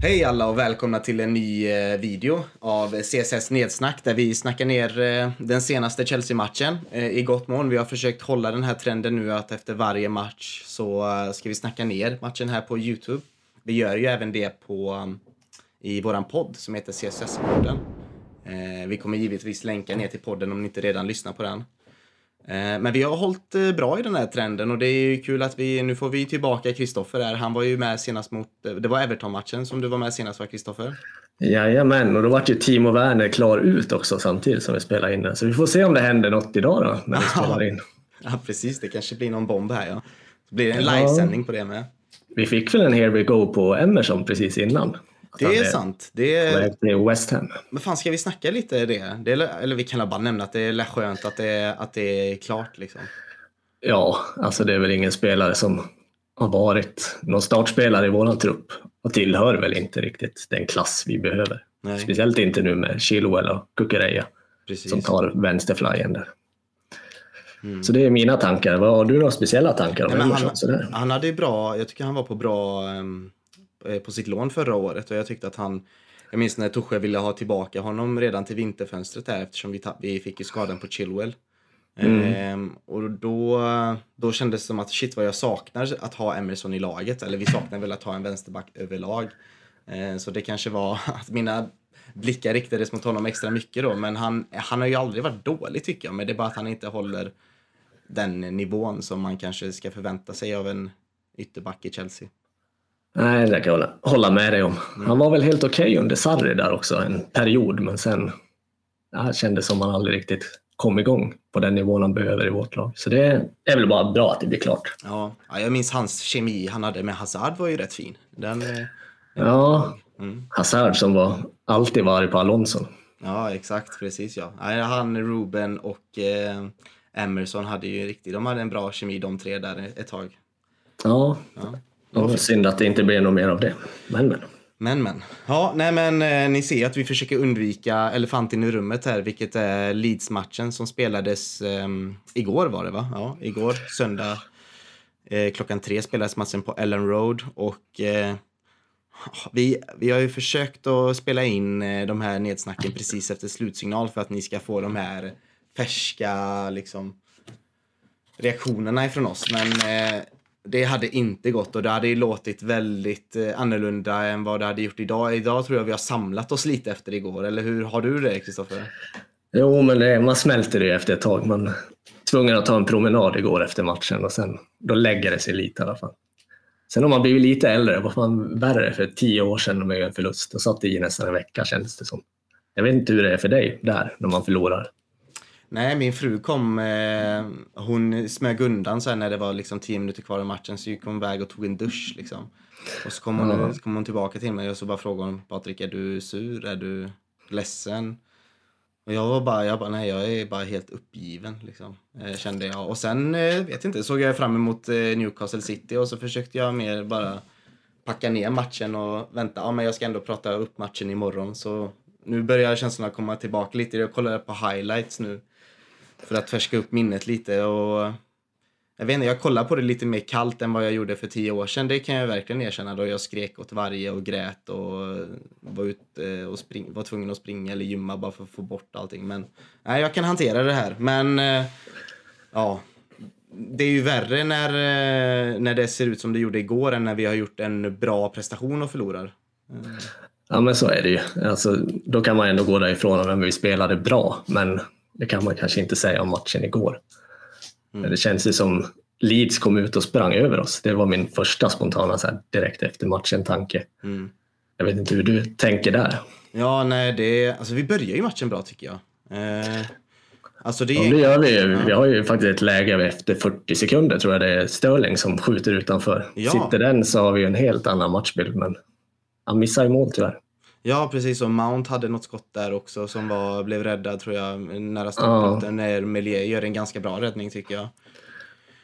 Hej alla och välkomna till en ny eh, video av CSS Nedsnack där vi snackar ner eh, den senaste Chelsea-matchen eh, i gott mån. Vi har försökt hålla den här trenden nu att efter varje match så ska vi snacka ner matchen här på Youtube. Vi gör ju även det på, i våran podd som heter CSS-podden. Vi kommer givetvis länka ner till podden om ni inte redan lyssnar på den. Eh, men vi har hållit eh, bra i den här trenden och det är ju kul att vi, nu får vi tillbaka Kristoffer här. Han var ju med senast mot, eh, det var Everton-matchen som du var med senast va Kristoffer? Jajamän, och då vart ju Timo Werner klar ut också samtidigt som vi spelade in den. Så vi får se om det händer något idag då när vi spelar in. Ja precis, det kanske blir någon bomb här ja. Så blir det en livesändning på det med. Vi fick väl en Here We Go på Emerson precis innan. Det är, sant. Det är... West Ham. Men fan, ska vi snacka lite det? det är, eller vi kan bara nämna att det är skönt att det är, att det är klart liksom. Ja, alltså det är väl ingen spelare som har varit någon startspelare i våran trupp och tillhör väl inte riktigt den klass vi behöver. Nej. Speciellt inte nu med Chilwell och Kukureya som tar vänsterflyen där. Mm. Så det är mina tankar. Har du några speciella tankar om Nej, han, han hade bra, jag tycker han var på bra um på sitt lån förra året och jag tyckte att han jag minns när Tuchel ville ha tillbaka honom redan till vinterfönstret där eftersom vi, vi fick ju skadan på Chilwell. Mm. Ehm, och då, då kändes det som att shit vad jag saknar att ha Emerson i laget. Eller vi saknar väl att ha en vänsterback överlag. Ehm, så det kanske var att mina blickar riktades mot honom extra mycket då. Men han, han har ju aldrig varit dålig tycker jag. Men det är bara att han inte håller den nivån som man kanske ska förvänta sig av en ytterback i Chelsea. Nej, det kan jag hålla med dig om. Han var väl helt okej okay under Sarri där också en period, men sen ja, kändes som han aldrig riktigt kom igång på den nivån han behöver i vårt lag. Så det är väl bara bra att det blir klart. Ja, jag minns hans kemi han hade med Hazard var ju rätt fin. Den, den ja, mm. Hazard som var alltid var arg på Alonso. Ja, exakt. Precis ja. Han, Ruben och eh, Emerson hade ju riktigt, de hade en bra kemi de tre där ett tag. Ja, ja. Ja, synd att det inte blir något mer av det. Men men. Men men. Ja, nej men eh, ni ser att vi försöker undvika elefanten i rummet här, vilket är Leeds-matchen som spelades eh, igår var det va? Ja, igår söndag eh, klockan tre spelades matchen på Ellen Road och eh, vi, vi har ju försökt att spela in eh, de här nedsnacken precis efter slutsignal för att ni ska få de här färska liksom reaktionerna ifrån oss. Men eh, det hade inte gått och det hade ju låtit väldigt eh, annorlunda än vad det hade gjort idag. Idag tror jag vi har samlat oss lite efter igår, eller hur har du det Kristoffer? Jo, men det, man smälter det efter ett tag. Man var tvungen att ta en promenad igår efter matchen och sen då lägger det sig lite i alla fall. Sen har man blivit lite äldre, vad fan värre för tio år sedan med en förlust. Då satt det i nästan en vecka kändes det som. Jag vet inte hur det är för dig där när man förlorar. Nej, min fru kom, eh, hon smög undan sen när det var liksom tio minuter kvar i matchen så gick hon iväg och tog en dusch liksom. Och så kom hon, mm. så kom hon tillbaka till mig och så bara frågade hon Patrik, är du sur? Är du ledsen? Och jag var bara, jag bara, nej jag är bara helt uppgiven liksom, eh, kände jag. Och sen, eh, vet inte, såg jag fram emot eh, Newcastle City och så försökte jag mer bara packa ner matchen och vänta, ja men jag ska ändå prata upp matchen imorgon så nu börjar känslorna komma tillbaka lite. Jag kollar på highlights nu för att färska upp minnet lite. Och jag vet inte, jag kollar på det lite mer kallt än vad jag gjorde för tio år sedan. Det kan jag verkligen erkänna då jag skrek åt varje och grät och var, ute och spring, var tvungen att springa eller gymma bara för att få bort allting. Men nej, jag kan hantera det här. Men eh, ja, det är ju värre när, eh, när det ser ut som det gjorde igår än när vi har gjort en bra prestation och förlorar. Mm. Ja men så är det ju. Alltså, då kan man ändå gå därifrån och vi spelade bra. Men det kan man kanske inte säga om matchen igår. Mm. Det känns ju som Leeds kom ut och sprang över oss. Det var min första spontana så här, direkt efter matchen tanke. Mm. Jag vet inte hur du tänker där. Ja, nej, det, alltså, vi börjar ju matchen bra tycker jag. Eh, alltså det... Ja, det gör vi. Ja. Vi har ju faktiskt ett läge efter 40 sekunder tror jag det är Sterling som skjuter utanför. Ja. Sitter den så har vi en helt annan matchbild, men han missar ju mål tyvärr. Ja, precis. Och Mount hade något skott där också som var, blev räddad tror jag nära stolpen. Ja. När Melier gör en ganska bra räddning tycker jag.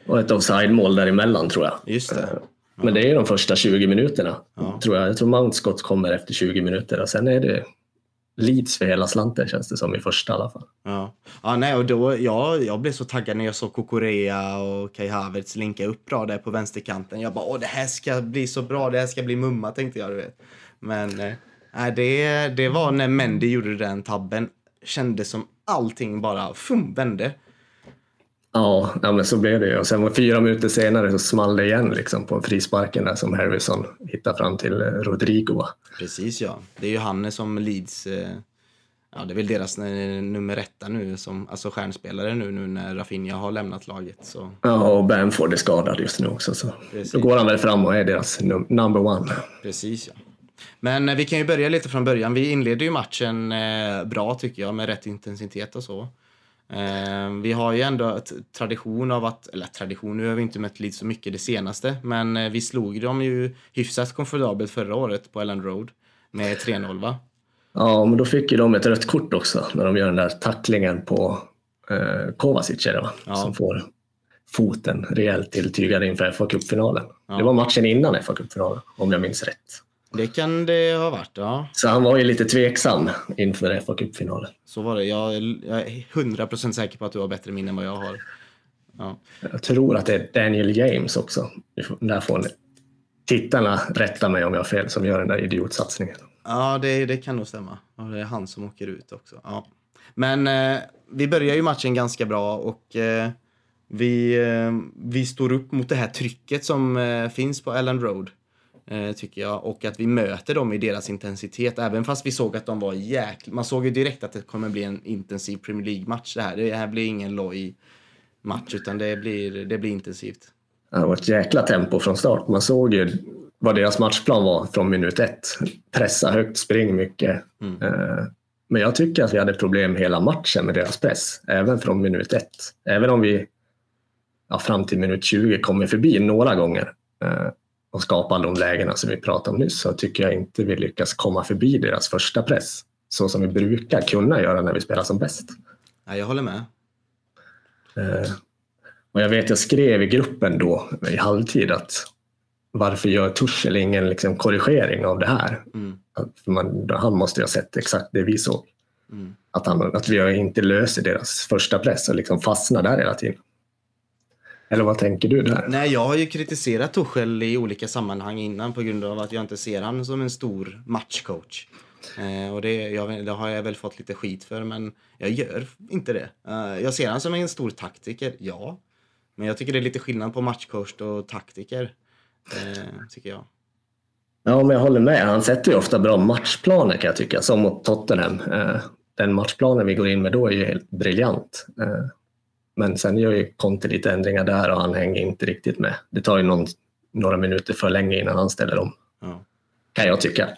Och ett offside-mål däremellan tror jag. Just det. Ja. Men det är ju de första 20 minuterna. Ja. Tror jag. jag tror Mounts skott kommer efter 20 minuter och sen är det Leeds för hela slanten känns det som i första i alla fall. Ja, ja nej, och då, ja, jag blev så taggad när jag såg Kokorea och Kai Havertz linka upp bra där på vänsterkanten. Jag bara, åh det här ska bli så bra, det här ska bli mumma tänkte jag. Du vet. Men eh, det, det var när Mendy gjorde den tabben. Kändes som allting bara fum, vände. Ja, ja, men så blev det ju. Och sen fyra minuter senare så small det igen liksom, på frisparken där som Harrison hittade fram till eh, Rodrigo. Precis ja. Det är ju han som Leeds, eh, ja det är väl deras eh, nummer etta nu, som, alltså stjärnspelare nu, nu när Rafinha har lämnat laget. Så. Ja, och Bamford är skadad just nu också. Så Precis. då går han väl fram och är deras number one. Precis ja. Men vi kan ju börja lite från början. Vi inleder ju matchen bra tycker jag med rätt intensitet och så. Eh, vi har ju ändå tradition av att, eller tradition, nu har vi inte mött Leeds så mycket det senaste, men eh, vi slog dem ju hyfsat komfortabelt förra året på Ellen Road med 3-0 va? Ja, men då fick ju de ett rött kort också när de gör den där tacklingen på eh, Kovacic, va? Ja. som får foten rejält tilltygad inför fa Cup-finalen. Ja. Det var matchen innan fa Cup-finalen, om jag minns rätt. Det kan det ha varit, ja. Så han var ju lite tveksam inför fa Cup-finalen. Så var det. Jag, jag är hundra procent säker på att du har bättre minne än vad jag har. Ja. Jag tror att det är Daniel James också. Där får ni. tittarna rätta mig om jag har fel, som gör den där idiotsatsningen. Ja, det, det kan nog stämma. Ja, det är han som åker ut också. Ja. Men eh, vi börjar ju matchen ganska bra och eh, vi, eh, vi står upp mot det här trycket som eh, finns på Ellen Road. Eh, tycker jag. Och att vi möter dem i deras intensitet. Även fast vi såg att de var jäkla... Man såg ju direkt att det kommer bli en intensiv Premier League-match det här. Det här blir ingen loj match utan det blir, det blir intensivt. Det var ett jäkla tempo från start. Man såg ju vad deras matchplan var från minut ett. Pressa högt, spring mycket. Mm. Eh, men jag tycker att vi hade problem hela matchen med deras press, även från minut ett. Även om vi ja, fram till minut 20 kommer förbi några gånger eh, och skapa de lägena som vi pratade om nyss så tycker jag inte vi lyckas komma förbi deras första press så som vi brukar kunna göra när vi spelar som bäst. Ja, jag håller med. Eh, och jag vet, jag skrev i gruppen då i halvtid att varför gör Tuchel ingen liksom korrigering av det här? Mm. Man, han måste ju ha sett exakt det vi såg. Mm. Att, han, att vi inte löser deras första press och liksom fastnar där hela tiden. Eller vad tänker du där? Nej, jag har ju kritiserat Tuchel i olika sammanhang innan på grund av att jag inte ser honom som en stor matchcoach. Eh, och det, jag, det, har jag väl fått lite skit för, men jag gör inte det. Eh, jag ser honom som en stor taktiker, ja. Men jag tycker det är lite skillnad på matchcoach och taktiker, eh, tycker jag. Ja, men jag håller med. Han sätter ju ofta bra matchplaner kan jag tycka, som mot Tottenham. Den matchplanen vi går in med då är ju helt briljant. Men sen gör ju Conte lite ändringar där och han hänger inte riktigt med. Det tar ju någon, några minuter för länge innan han ställer om. Ja. Kan jag tycka.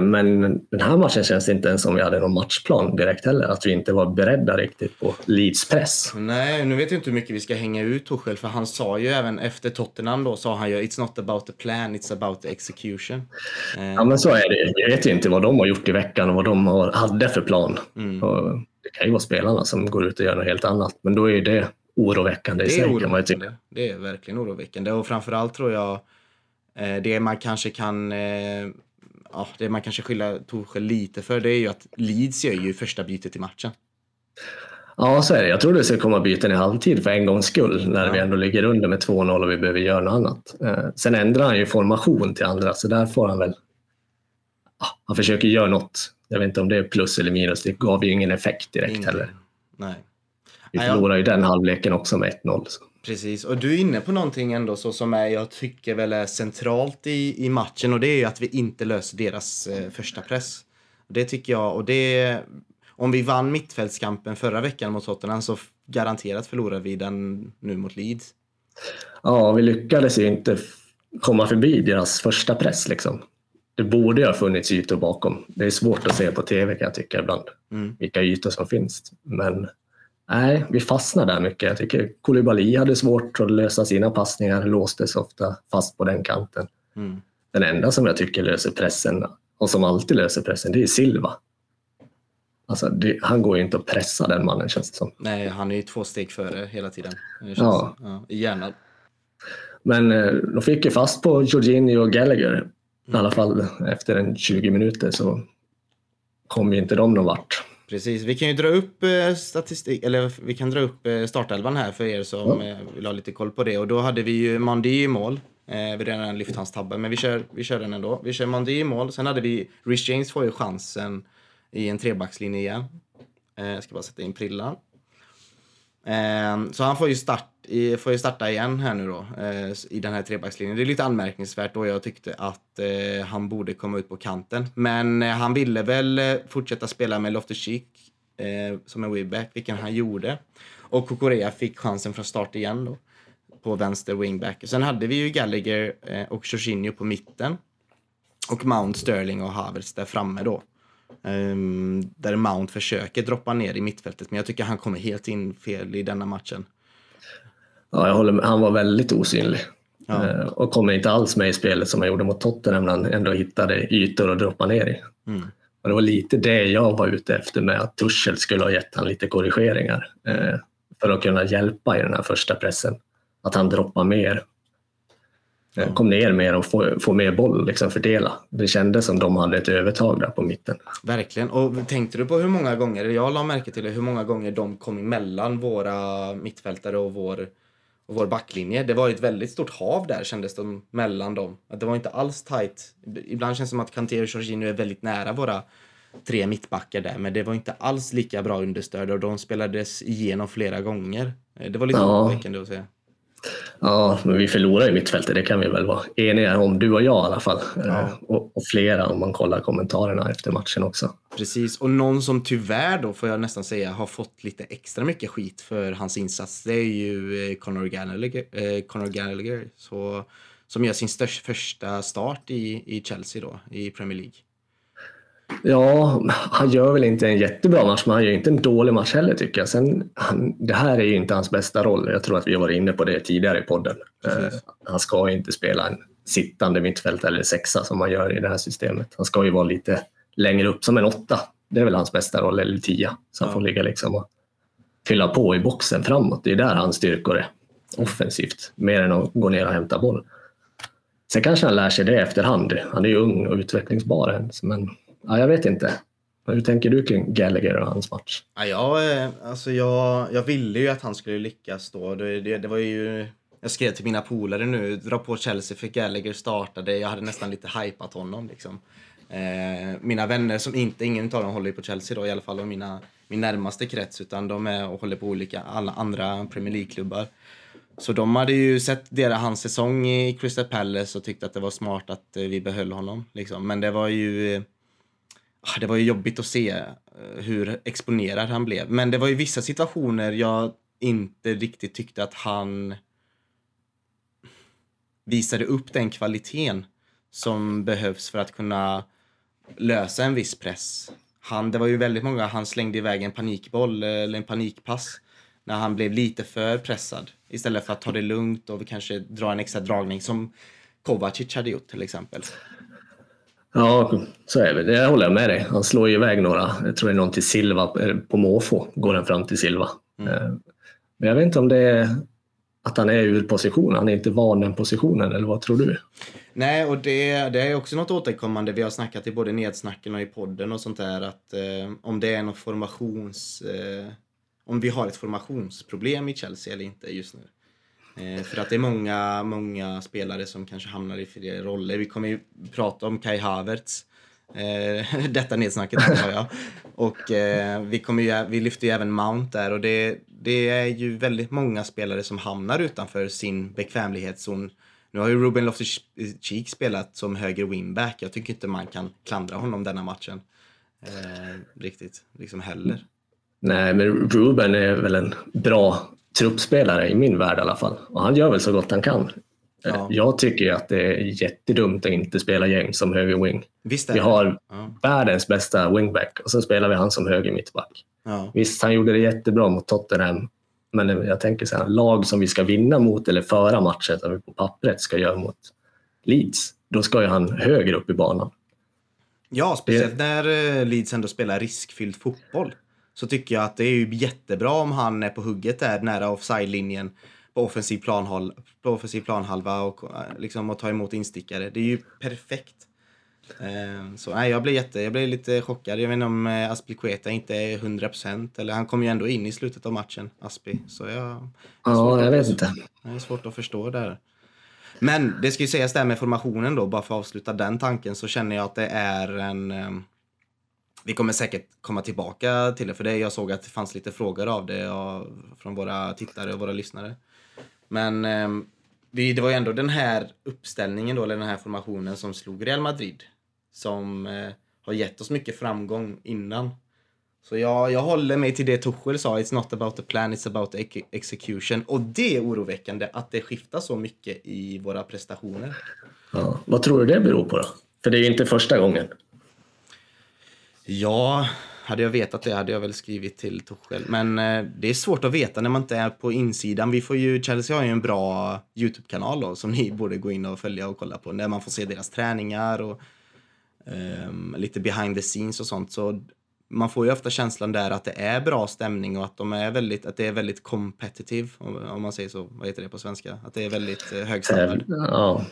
Men den här matchen känns det inte ens som vi hade någon matchplan direkt heller. Att vi inte var beredda riktigt på Leeds press. Nej, nu vet jag inte hur mycket vi ska hänga ut Tuchel. För han sa ju även efter Tottenham då, sa han ju It's not about the plan, it's about the execution. Ja men så är det. Jag vet ju inte vad de har gjort i veckan och vad de hade för plan. Mm. Det kan ju vara spelarna som går ut och gör något helt annat, men då är det oroväckande i sig man ju tycka. Det är verkligen oroväckande och framförallt tror jag eh, det man kanske kan eh, ja, det man kanske skyller Torshäll lite för det är ju att Leeds gör ju första bytet i matchen. Ja, så är det. Jag tror det ska komma byten i halvtid för en gångs skull när ja. vi ändå ligger under med 2-0 och vi behöver göra något annat. Eh, sen ändrar han ju formation till andra, så där får han väl... Han försöker göra något jag vet inte om det är plus eller minus. Det gav ju ingen effekt direkt ingen. heller. Nej. Vi förlorade ju den halvleken också med 1-0. Precis, och du är inne på någonting ändå så som är, jag tycker väl är centralt i, i matchen och det är ju att vi inte löser deras eh, första press. Det tycker jag, och det... Om vi vann mittfältskampen förra veckan mot Tottenham så garanterat förlorar vi den nu mot Leeds. Ja, vi lyckades ju inte komma förbi deras första press liksom det borde ha funnits ytor bakom. Det är svårt att se på tv kan jag tycka ibland, mm. vilka ytor som finns. Men nej, vi fastnar där mycket. Jag tycker Koulibaly hade svårt att lösa sina passningar, låstes ofta fast på den kanten. Mm. Den enda som jag tycker löser pressen, och som alltid löser pressen, det är Silva. Alltså, det, han går ju inte att pressa den mannen känns det som. Nej, han är ju två steg före hela tiden. Ja. ja. I hjärnan. Men eh, de fick ju fast på Jorginho och Gallagher i alla fall efter en 20 minuter så kom ju inte de någon vart. Precis, vi kan ju dra upp eh, statistik, eller vi kan dra upp eh, startelvan här för er som ja. Eh, vill ha lite koll på det. Och då hade vi ju Mandi i mål. Vi har redan lyft hans tabbe, men vi kör, vi kör den ändå. Vi kör Mondi i mål. Sen hade vi... Rich James får ju chansen i en trebackslinje igen. Jag ska bara sätta in prillan. Ehm, så han får ju, start, får ju starta igen här nu då eh, i den här trebackslinjen. Det är lite anmärkningsvärt då jag tyckte att eh, han borde komma ut på kanten. Men eh, han ville väl fortsätta spela med Loftus-Cheek som en wingback, vilken han gjorde. Och Kokorea fick chansen från start igen då på vänster wingback. Sen hade vi ju Gallagher och Jorginho på mitten. Och Mount, Sterling och Havertz där framme då. Um, där Mount försöker droppa ner i mittfältet, men jag tycker han kommer helt in fel i denna matchen. Ja, jag håller med. Han var väldigt osynlig. Ja. Uh, och kommer inte alls med i spelet som han gjorde mot Tottenham när han ändå hittade ytor att droppa ner i. Mm. Och det var lite det jag var ute efter med att Tuchel skulle ha gett han lite korrigeringar uh, för att kunna hjälpa i den här första pressen. Att han droppar mer Eh, kom ner mer och få, få mer boll, liksom fördela. Det kändes som de hade ett övertag där på mitten. Verkligen. Och tänkte du på hur många gånger, jag la märke till det, hur många gånger de kom emellan våra mittfältare och vår, och vår backlinje. Det var ett väldigt stort hav där kändes det mellan dem. Att det var inte alls tight. Ibland känns det som att Kanté och Jorginho är väldigt nära våra tre mittbackar där, men det var inte alls lika bra understöd och de spelades igenom flera gånger. Eh, det var lite ja. oroväckande att se. Ja, men vi förlorar i mittfältet, det kan vi väl vara eniga om, du och jag i alla fall. Ja. Eh, och, och, flera om man kollar kommentarerna efter matchen också. Precis, och någon som tyvärr då, får jag nästan säga, har fått lite extra mycket skit för hans insats, det är ju eh, Conor Gallagher, eh, Conor Gallagher så, som gör sin största, första start i, i Chelsea då, i Premier League. Ja, han gör väl inte en jättebra match, men han gör inte en dålig match heller tycker jag. Sen, han, det här är ju inte hans bästa roll. Jag tror att vi har varit inne på det tidigare i podden. Uh, han ska ju inte spela en sittande mittfält eller sexa som man gör i det här systemet. Han ska ju vara lite längre upp som en åtta. Det är väl hans bästa roll, eller tia. Så han ja. får ligga liksom och fylla på i boxen framåt. Det är där hans styrkor är. Offensivt, mer än att gå ner och hämta boll. Sen kanske han lär sig det efterhand. Han är ju ung och utvecklingsbar än, men ja, jag vet inte. Hur tänker du kring Gallagher och hans match? Ja, jag, eh, alltså jag, jag ville ju att han skulle lyckas då. Det, det, det var ju... Jag skrev till mina polare nu, dra på Chelsea för Gallagher startade. Jag hade nästan lite hypat honom liksom. Eh, mina vänner som inte, ingen av dem håller på Chelsea då i alla fall, och mina, min närmaste krets, utan de är och håller på olika, alla andra Premier League-klubbar. Så de hade ju sett deras, hans säsong i Crystal Palace och tyckte att det var smart att eh, vi behöll honom. Liksom. Men det var ju Ah, det var ju jobbigt att se eh, hur exponerad han blev. Men det var ju vissa situationer jag inte riktigt tyckte att han visade upp den kvaliteten som behövs för att kunna lösa en viss press. Han, det var ju väldigt många, han slängde iväg en panikboll eh, eller en panikpass när han blev lite för pressad. Istället för att ta det lugnt och kanske dra en extra dragning som Kovacic hade gjort till exempel. Ja, så är det. Det håller jag med dig. Han slår ju iväg några. Jag tror det är någon till Silva eh, på måfå. Går den fram till Silva. Mm. Eh, men jag vet inte om det är att han är ur position. Han är inte van den positionen, eller vad tror du? Nej, och det, det är också något återkommande. Vi har snackat i både nedsnacken och i podden och sånt där. Att eh, om det är något formations... Eh, om vi har ett formationsproblem i Chelsea eller inte just nu. Eh, för att det är många, många spelare som kanske hamnar i fel roller. Vi kommer ju prata om Kai Havertz. Eh, detta nedsnacket har jag. Och eh, vi, kommer ju, vi lyfter ju även Mount där och det, det är ju väldigt många spelare som hamnar utanför sin bekvämlighetszon. Nu har ju Ruben Loftus-Cheek spelat som höger wingback. Jag tycker inte man kan klandra honom denna matchen. Eh, riktigt, liksom heller. Nej, men Ruben är väl en bra truppspelare i min värld i alla fall. Och han gör väl så gott han kan. Ja. Jag tycker att det är jättedumt att inte spela gäng som höger wing. Vi har ja. världens bästa wingback och så spelar vi han som höger mittback. Ja. Visst, han gjorde det jättebra mot Tottenham. Men jag tänker så här, lag som vi ska vinna mot eller föra matcher som vi på pappret ska göra mot Leeds, då ska ju han högre upp i banan. Ja, speciellt när eh, Leeds ändå spelar riskfylld fotboll så tycker jag att det är ju jättebra om han är på hugget där nära offside-linjen på offensiv, planhåll, på offensiv planhalva och, eh, liksom, och ta emot instickare. Det är ju perfekt. Eh, så nej, jag blev, jätte, jag blev lite chockad. Jag vet inte om eh, Aspilicueta inte är 100% eller han kom ju ändå in i slutet av matchen, Aspi. Så jag, ja, jag vet inte. Det är svårt att förstå där. Men det ska ju sägas där med formationen då, bara för att avsluta den tanken, så känner jag att det är en... Vi kommer säkert komma tillbaka till det, för det jag såg att det fanns lite frågor av det och, från våra tittare och våra lyssnare. Men eh, det, det var ju ändå den här uppställningen då, eller den här formationen som slog Real Madrid. Som eh, har gett oss mycket framgång innan. Så jag, jag håller mig till det Tuchel sa, it's not about the plan, it's about the execution. Och det är oroväckande att det skiftar så mycket i våra prestationer. Ja, vad tror du det beror på då? För det är ju inte första gången. Ja, hade jag vetat det hade jag väl skrivit till Tuchel. Men eh, det är svårt att veta när man inte är på insidan. Vi får ju, Chelsea har ju en bra YouTube-kanal då, som ni borde gå in och följa och kolla på. Där man får se deras träningar och um, lite behind the scenes och sånt. Så man får ju ofta känslan där att det är bra stämning och att, de är väldigt, att det är väldigt competitive, om man säger så. Vad heter det på svenska? Att det är väldigt eh, hög standard. Ja,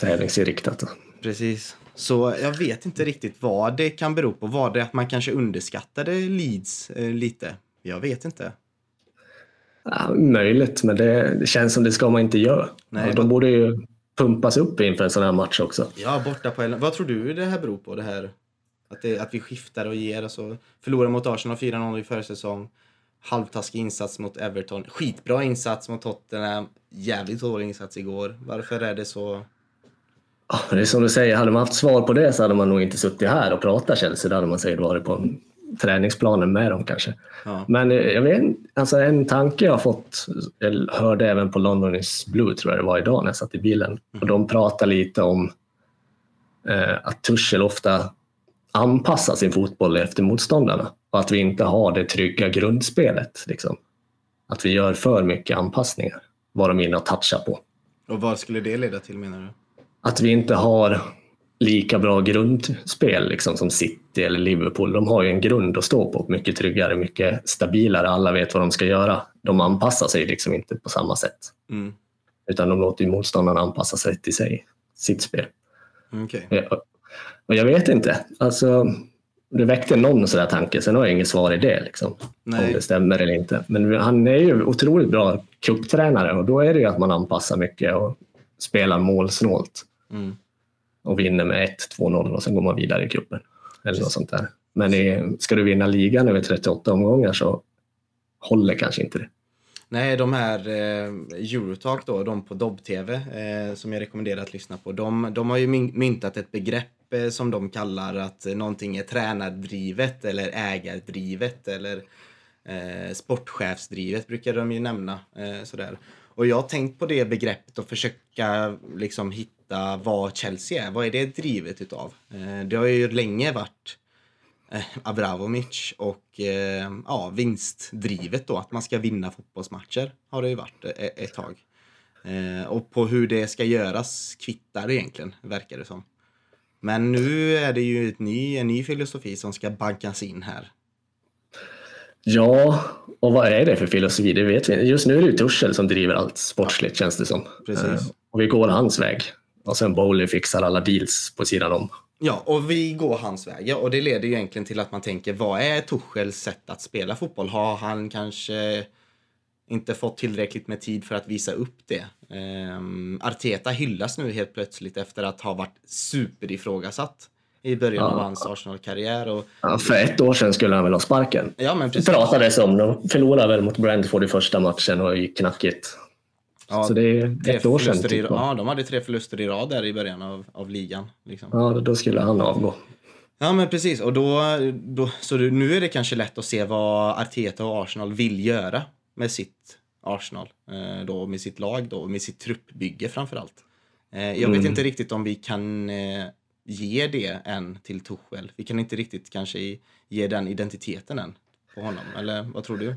tävlingsinriktat. Precis. Så jag vet inte riktigt vad det kan bero på. Var det att man kanske underskattade Leeds eh, lite? Jag vet inte. Ja, möjligt, men det, det, känns som det ska man inte göra. Nej, de borde ju pumpas upp inför en sån här match också. Ja, borta på Vad tror du det här beror på? Det här att, det, att vi skiftar och ger. Alltså, förlorar mot Arsenal 4-0 i försäsong. Halvtaskig insats mot Everton. Skitbra insats mot Tottenham. Jävligt dålig insats igår. Varför är det så? Det är som du säger, hade man haft svar på det så hade man nog inte suttit här och pratat Chelsea. Då hade man säkert varit på träningsplanen med dem kanske. Ja. Men eh, jag vet, alltså en tanke jag fått, jag hörde även på London is Blue tror jag det var idag när jag satt i bilen. Mm. Och de pratar lite om eh, att Tuchel ofta anpassa sin fotboll efter motståndarna och att vi inte har det trygga grundspelet. Liksom. Att vi gör för mycket anpassningar, vad de in och touchar på. Och vad skulle det leda till menar du? Att vi inte har lika bra grundspel liksom, som City eller Liverpool. De har ju en grund att stå på, mycket tryggare, mycket stabilare. Alla vet vad de ska göra. De anpassar sig liksom inte på samma sätt. Mm. Utan de låter ju motståndarna anpassa sig till sig, sitt spel. Okay. Och jag vet inte. Alltså, det väckte någon sån tanke, sen har jag inget svar i det. Liksom, om det stämmer eller inte. Men han är ju otroligt bra kupptränare och då är det ju att man anpassar mycket och spelar målsnålt. Mm. Och vinner med 1-2-0 och sen går man vidare i cupen. Eller något sånt där. Men i, ska du vinna ligan över 38 omgångar så håller kanske inte det. Nej, de här eh, Eurotalk då, de på Dobb-TV eh, som jag rekommenderar att lyssna på. De, de har ju myntat ett begrepp eh, som de kallar att någonting är tränardrivet eller ägardrivet eller eh, sportchefsdrivet brukar de ju nämna. Eh, sådär. Och jag har tänkt på det begreppet och försöka liksom hitta vad Chelsea är. Vad är det drivet utav? Eh, det har ju länge varit eh, Abramovic och eh, ja, vinstdrivet då, att man ska vinna fotbollsmatcher har det ju varit ett, tag. Och på hur det ska göras kvittar det egentligen, verkar det som. Men nu är det ju ny, en ny filosofi som ska bankas in här. Ja, och vad är det för filosofi? Det vet vi Just nu är det ju Tuchel som driver allt sportsligt känns det som. Precis. Och vi går hans väg. Och sen Bowley fixar alla deals på sidan om. Ja, och vi går hans väg. Och det leder ju egentligen till att man tänker, vad är Tuchels sätt att spela fotboll? Har han kanske inte fått tillräckligt med tid för att visa upp det? Um, Arteta hyllas nu helt plötsligt efter att ha varit superifrågasatt i början ja. av hans Arsenal-karriär. Och... Ja, för ett år sedan skulle han väl ha sparken. Ja, men precis. Pratades om. De förlorade väl mot Brentford i första matchen och gick knackigt. Ja, så det är ett år sedan. Typ. ja, de hade tre förluster i rad där i början av, av ligan. Liksom. Ja, då skulle han avgå. Ja, men precis. Och då, då, så nu är det kanske lätt att se vad Arteta och Arsenal vill göra med sitt Arsenal. Eh, då, med sitt lag då, med sitt truppbygge framför allt. Eh, jag mm. vet inte riktigt om vi kan eh, ge det än till Tuchel. Vi kan inte riktigt kanske ge den identiteten än på honom. Eller vad tror du?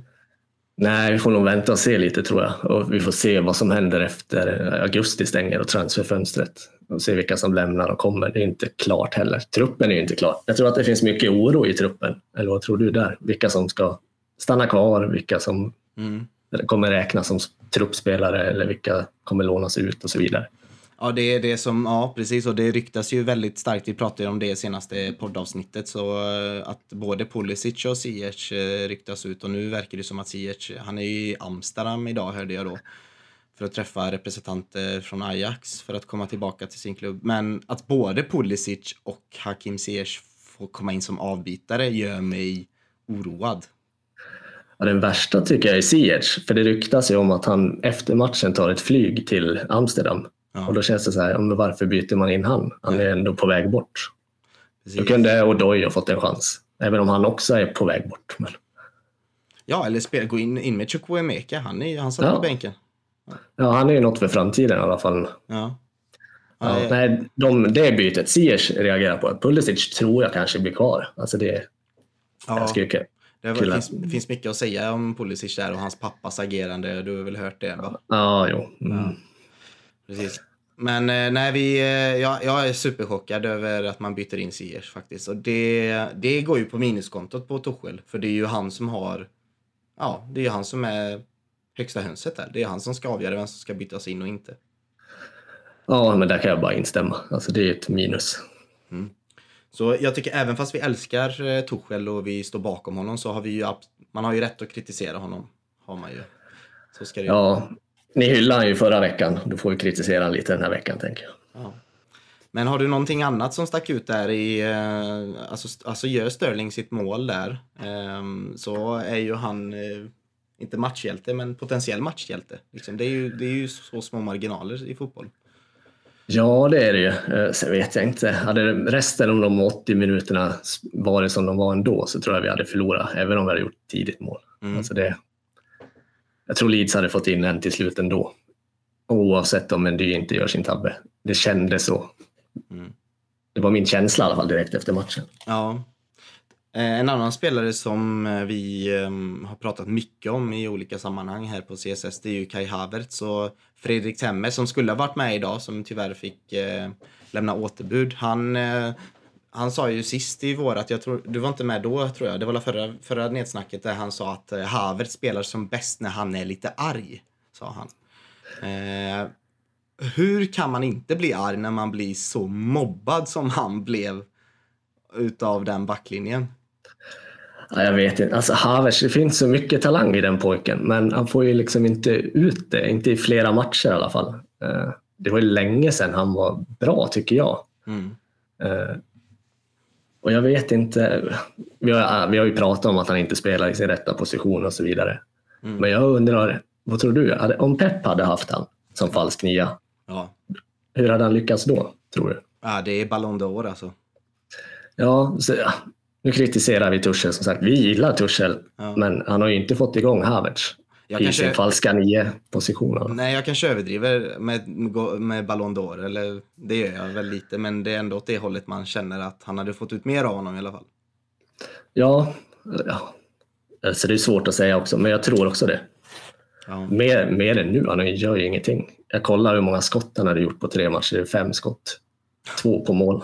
Nej, vi får nog vänta och se lite tror jag. Och vi får se vad som händer efter augusti stänger och transferfönstret. Och se vilka som lämnar och kommer. Det är inte klart heller. Truppen är ju inte klar. Jag tror att det finns mycket oro i truppen. Eller vad tror du där? Vilka som ska stanna kvar, vilka som mm. kommer räknas som truppspelare eller vilka kommer lånas ut och så vidare. Ja, det är det som, ja precis, och det ryktas ju väldigt starkt, vi pratade om det i senaste poddavsnittet, så eh, att både Pulisic och Ziyech eh, ryktas ut och nu verkar det som att Ziyech, han är ju i Amsterdam idag hörde jag då. för att träffa representanter eh, från Ajax för att komma tillbaka till sin klubb. Men att både Pulisic och Hakim Ziyech får komma in som avbitare gör mig oroad. Ja, den värsta tycker jag är Ziyech, för det ryktas ju om att han efter matchen tar ett flyg till Amsterdam. Ja. Och då känns det så här, varför byter man in han? Han är ändå på väg bort. Precis. Då kunde Odoi ha fått en chans, även om han också är på väg bort. Men... Ja, eller spela, gå in, in med Chukwuemeka, han, är, han satt ja. på bänken. Ja, han är ju något för framtiden i alla fall. Ja. Ja, nej, de, det bytet Ziyech reagerar på. Pulisic tror jag kanske blir kvar. Alltså det, ja. skulle, det var, finns, finns mycket att säga om Pulisic där och hans pappas agerande. Du har väl hört det? Va? Ja, jo. Mm. Precis. Men eh, nej, vi, eh, jag, jag är superchockad över att man byter in Ziyech faktiskt. Och det, det går ju på minuskontot på Tuchel. För det är ju han som har... Ja, det är ju han som är högsta hönset där. Det är han som ska avgöra vem som ska bytas in och inte. Ja, men där kan jag bara instämma. Alltså det är ett minus. Mm. Så jag tycker även fast vi älskar eh, Tuchel och vi står bakom honom så har vi ju, man har ju rätt att kritisera honom. Har man ju. Så ska det ja, ni hyllade han ju förra veckan. Då får vi kritisera lite den här veckan tänker jag. Ja. Men har du någonting annat som stack ut där i, eh, alltså, alltså gör Sterling sitt mål där ehm, så är ju han, eh, inte matchhjälte, men potentiell matchhjälte. Liksom, det, är ju, det är ju så små marginaler i fotboll. Ja, det är det ju. Eh, sen vet jag inte. Hade resten av de 80 minuterna varit som de var ändå så tror jag vi hade förlorat, även om vi hade gjort tidigt mål. Mm. Alltså det, jag tror Leeds hade fått in en till slut ändå. Oavsett om Mendy inte gör sin tabbe. Det kändes så. Mm. Det var min känsla i alla fall direkt efter matchen. Ja. Eh, en annan spelare som eh, vi ehm, har pratat mycket om i olika sammanhang här på CSS, det är ju Kai Havertz och Fredrik Temmer som skulle ha varit med idag, som tyvärr fick eh, lämna återbud. Han, han sa ju sist i vår att jag tror, du var inte med då tror jag, det var förra, förra nedsnacket där han sa att Havertz spelar som bäst när han är lite arg, sa han. Eh, hur kan man inte bli arg när man blir så mobbad som han blev utav den backlinjen? Ja, jag vet inte. Alltså Havers, det finns så mycket talang i den pojken, men han får ju liksom inte ut det. Inte i flera matcher i alla fall. Eh, det var ju länge sedan han var bra, tycker jag. Mm. Och jag vet inte. Vi har, vi har ju pratat om att han inte spelar i sin rätta position och så vidare. Mm. Men jag undrar, vad tror du? Om Pep hade haft han som falsk nia, ja. hur hade han lyckats då, tror du? Ja, det är Ballon d'Or alltså. Ja, så, nu kritiserar vi Tuchel som sagt. Vi gillar Tuchel, ja. men han har ju inte fått igång Havertz jag i kanske... sin falska nio-position. Nej, jag kanske överdriver med, med Ballon d'Or, eller det gör jag väl lite, men det är ändå åt det hållet man känner att han hade fått ut mer av honom i alla fall. Ja, ja. Alltså det är svårt att säga också, men jag tror också det. Ja. Mer, mer än nu, han gör ju ingenting. Jag kollar hur många skott han hade gjort på tre matcher, fem skott. Två på mål.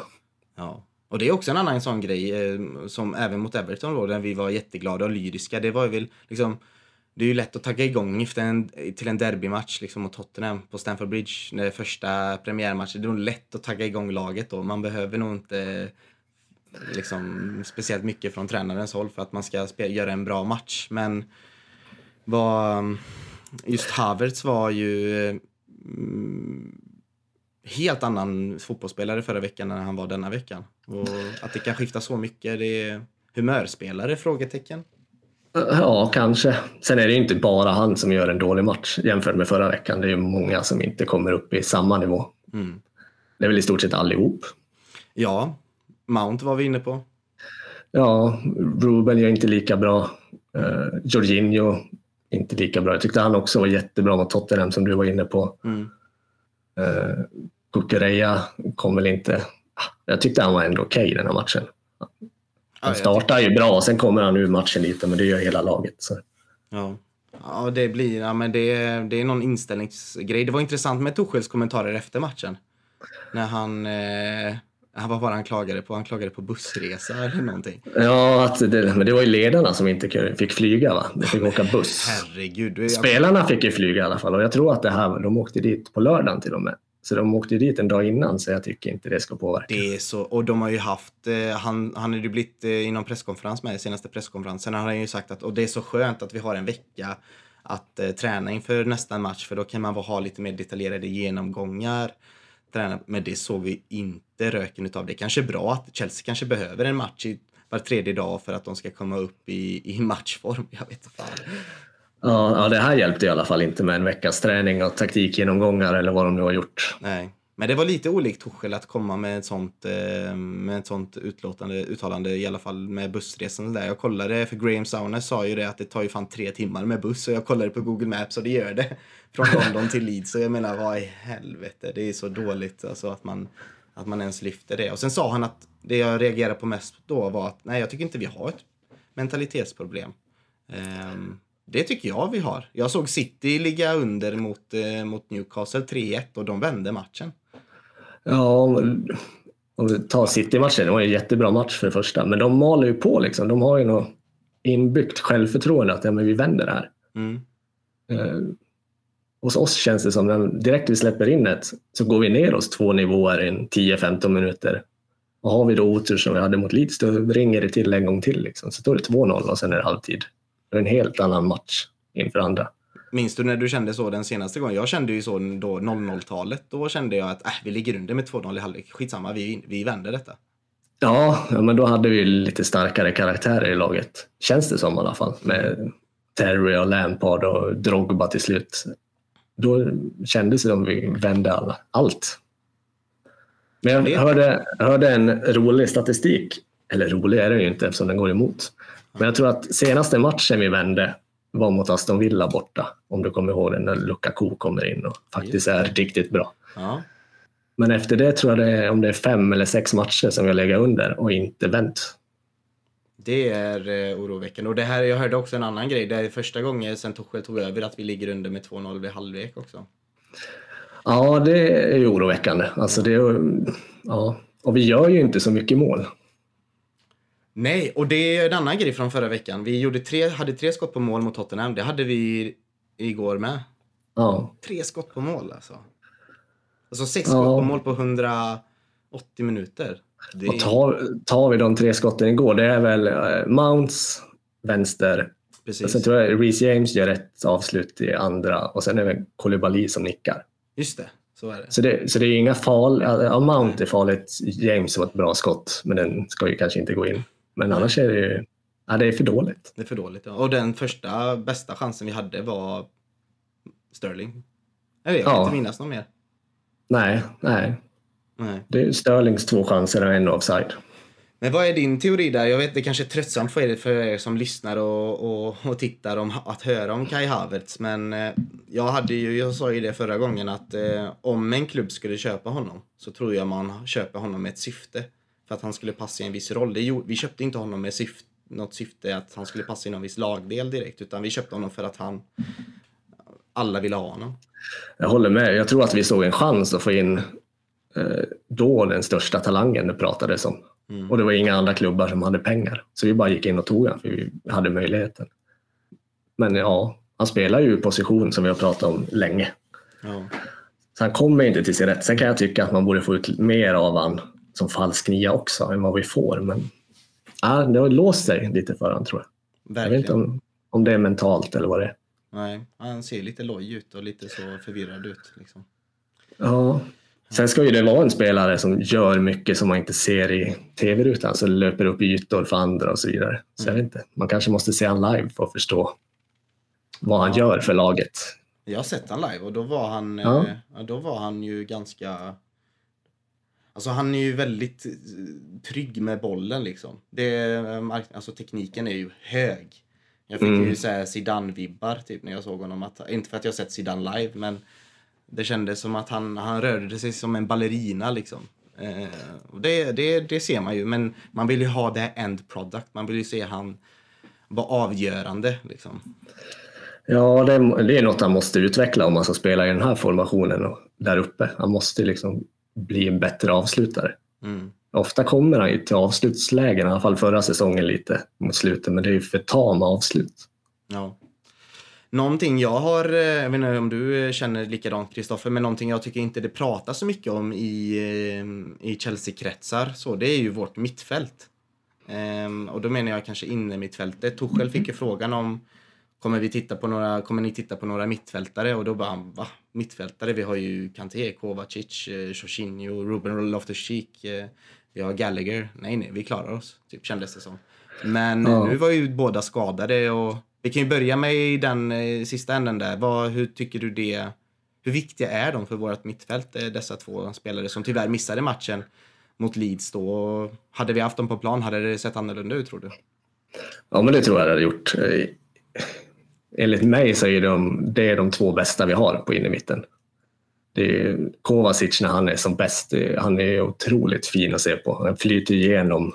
Ja. Och det är också en annan sån grej eh, som även mot Everton då, där vi var jätteglada och lyriska. Det var väl liksom det är ju lätt att tagga igång efter en, till en derbymatch liksom mot Tottenham på Stamford Bridge. När det är första premiärmatchen. Det är nog lätt att tagga igång laget då. Man behöver nog inte liksom, speciellt mycket från tränarens håll för att man ska göra en bra match. Men vad, just Havertz var ju mm, helt annan fotbollsspelare förra veckan än han var denna veckan. Och att det kan skifta så mycket, det är humörspelare? Frågetecken. Ja, kanske. Sen är det inte bara han som gör en dålig match jämfört med förra veckan. Det är många som inte kommer upp i samma nivå. Mm. Det är väl i stort sett allihop. Ja, Mount var vi inne på. Ja, Ruben gör inte lika bra. Uh, Jorginho inte lika bra. Jag tyckte han också var jättebra mot Tottenham som du var inne på. Mm. Uh, Kukureya kom väl inte... Jag tyckte han var ändå okej okay den här matchen. Han startar ju bra, sen kommer han ur matchen lite, men det gör hela laget. Så. Ja. Ja, det blir, ja, men det, det är någon inställningsgrej. Det var intressant med Torshälls kommentarer efter matchen. När han, eh, vad var han klagade på? Han klagade på bussresa eller någonting. Ja, att det, men det var ju ledarna som inte fick flyga va? De fick åka buss. Herregud. Spelarna fick ju flyga i alla fall och jag tror att det här, de åkte dit på lördagen till och med. Så de åkte dit en dag innan så jag tycker inte det ska påverka. Det är så, och de har ju haft, eh, han, han har ju blivit eh, i någon presskonferens med, senaste presskonferensen, han har ju sagt att och det är så skönt att vi har en vecka att eh, träna inför nästa match för då kan man ha lite mer detaljerade genomgångar. Träna, men det såg vi inte röken utav. Det är kanske är bra att Chelsea kanske behöver en match i var tredje dag för att de ska komma upp i, i matchform. Jag vet inte. Ja, ja, det här hjälpte i alla fall inte med en veckas träning och taktikgenomgångar eller vad de nu har gjort. Nej. Men det var lite olikt Torshäll att komma med ett sånt, eh, med ett sånt utlåtande, uttalande, i alla fall med bussresan där. Jag kollade, för Graham Sauner sa ju det att det tar ju fan tre timmar med buss och jag kollade på Google Maps och det gör det. Från London till Leeds. Så jag menar, vad i helvete, det är så dåligt alltså att man, att man ens lyfter det. Och sen sa han att det jag reagerade på mest då var att nej, jag tycker inte vi har ett mentalitetsproblem. Um, det tycker jag vi har. Jag såg City ligga under mot, eh, mot Newcastle 3-1 och de vände matchen. Ja, om vi tar City-matchen, det var en jättebra match för det första, men de maler ju på liksom. De har ju något inbyggt självförtroende att ja, men vi vänder det här. Mm. Eh, hos oss känns det som att direkt vi släpper in ett så går vi ner oss två nivåer i 10-15 minuter. Och har vi då otur som vi hade mot Leeds, då ringer det till en gång till. Liksom. Så då är det 2-0 och sen är det halvtid. Det är en helt annan match inför andra. Minns du när du kände så den senaste gången? Jag kände ju så då 00-talet. Då kände jag att äh, vi ligger under med 2-0 i halvlek. Skitsamma, vi, vi vänder detta. Ja, ja, men då hade vi lite starkare karaktärer i laget. Känns det som i alla fall. Med Terry och Lampard och Drogba till slut. Då kändes det som vi vände alla, allt. Men jag hörde, hörde en rolig statistik. Eller rolig är den ju inte eftersom den går emot. Men jag tror att senaste matchen vi vände var mot Aston Villa borta. Om du kommer ihåg den när Lukaku kommer in och faktiskt är riktigt bra. Ja. Men efter det tror jag det är, om det är fem eller sex matcher som vi har legat under och inte vänt. Det är eh, oroväckande. Och det här, jag hörde också en annan grej. Det är första gången sen Tuchel tog över att vi ligger under med 2-0 vid halvlek också. Ja, det är oroväckande. Alltså det ja. Och vi gör ju inte så mycket mål. Nej, och det är en annan grej från förra veckan. Vi gjorde tre, hade tre skott på mål mot Tottenham. Det hade vi igår med. Ja. Tre skott på mål alltså. Alltså sex ja. skott på mål på 180 minuter. Det... Och tar, tar vi de tre skotten igår, det är väl uh, Mounts, vänster. Precis. Och sen tror jag Reece James gör ett avslut i andra och sen är det Koulibaly som nickar. Just det. Så det. Så det, så det är inga farliga... Ja, Mount är farligt. James var ett bra skott, men den ska ju kanske inte gå in. Men annars är det ju ja, det är för dåligt. Det är för dåligt, ja. Och den första bästa chansen vi hade var Sterling. Jag vet ja. inte minnas något mer. Nej, nej. nej. Det är Sterlings två chanser och en offside. Men vad är din teori där? Jag vet det kanske är tröttsamt för er, för er som lyssnar och, och, och tittar om, att höra om Kai Havertz. Men eh, jag, hade ju, jag sa ju det förra gången att eh, om en klubb skulle köpa honom så tror jag man köper honom med ett syfte för att han skulle passa i en viss roll. Det, vi köpte inte honom med syfte, något syfte att han skulle passa i någon viss lagdel direkt, utan vi köpte honom för att han alla ville ha honom. Jag håller med. Jag tror att vi såg en chans att få in eh, då den största talangen det pratades om. Mm. Och det var inga andra klubbar som hade pengar. Så vi bara gick in och tog honom för vi hade möjligheten. Men ja, han spelar ju position som vi har pratat om länge. Ja. Så han kommer inte till sin rätt. Sen kan jag tycka att man borde få ut mer av honom som falsk nia också än vad vi får. Men ja, det har låst sig lite för honom tror jag. Verkligen. Jag vet inte om, om det är mentalt eller vad det är. Nej, han ser lite loj ut och lite så förvirrad ut. Liksom. Ja, sen ska ju det vara en spelare som gör mycket som man inte ser i tv-rutan, så löper upp ytor för andra och så vidare. Så mm. jag vet inte, man kanske måste se han live för att förstå vad han ja. gör för laget. Jag har sett han live och då var han, ja. eh, då var han ju ganska Alltså han är ju väldigt eh, trygg med bollen liksom. Det, eh, alltså tekniken är ju hög. Jag fick mm. ju säga Zidane-vibbar typ när jag såg honom. Att, inte för att jag sett Zidane live men det kändes som att han, han rörde sig som en ballerina liksom. Eh, det, det, det ser man ju men man vill ju ha det end product. Man vill ju se han vara avgörande liksom. Ja, det, det är något han måste utveckla om man ska spela i den här formationen och där uppe. Han måste liksom bli en bättre avslutare. Mm. Ofta kommer han ju till avslutslägen, i alla fall förra säsongen lite mot slutet, men det är ju för tama avslut. Ja. Någonting jag har, eh, jag vet inte om du eh, känner likadant Kristoffer, men någonting jag tycker inte det pratas så mycket om i, eh, i Chelsea-kretsar, så det är ju vårt mittfält. Ehm, och då menar jag kanske inne mittfältet. Tuchel fick ju frågan om kommer, vi titta på några, kommer ni titta på några mittfältare? Och då bara, va? Mittfältare? Vi har ju Kanté, Kovacic, eh, Jorginho, Ruben Loftus-Cheek. Eh, vi har Gallagher. Nej, nej, vi klarar oss. Typ kändes det som. Men ja. nu var ju båda skadade och vi kan ju börja med den eh, sista änden där. Vad, hur tycker du det? Hur viktiga är de för vårt mittfält, dessa två spelare som tyvärr missade matchen mot Leeds då? Hade vi haft dem på plan, hade det sett annorlunda ut tror du? Ja, men det tror jag det hade gjort. Enligt mig så är de, det är de två bästa vi har på innermitten. Det är Kovacic när han är som bäst. Han är otroligt fin att se på. Han flyter igenom.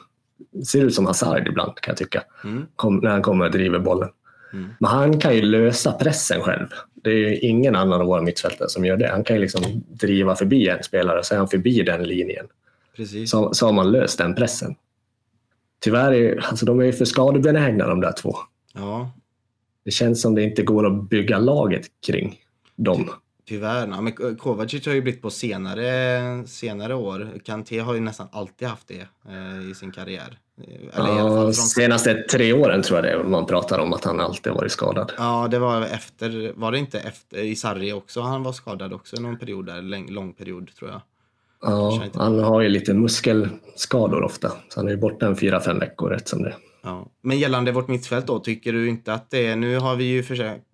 Ser ut som Hazard ibland kan jag tycka. Mm. Kom, när han kommer och driver bollen. Mm. Men han kan ju lösa pressen själv. Det är ju ingen annan av våra mittfältare som gör det. Han kan ju liksom driva förbi en spelare och så är han förbi den linjen. Precis. Så, så har man löst den pressen. Tyvärr är alltså de är för skadebenägna de där två. Ja. Det känns som det inte går att bygga laget kring dem. Tyvärr. Ja, men Kovacic har ju blivit på senare, senare år. Kanté har ju nästan alltid haft det eh, i sin karriär. Eh, eller ja, från... Senaste tre åren tror jag det är man pratar om att han alltid varit skadad. Ja, det var efter, var det inte efter i Sarri också? Han var skadad också någon period där, lång, lång period tror jag. Ja, han har ju lite muskelskador ofta, så han är borta en fyra, fem veckor rätt som det. Ja. Men gällande vårt mittfält då, tycker du inte att det är, nu har vi ju försökt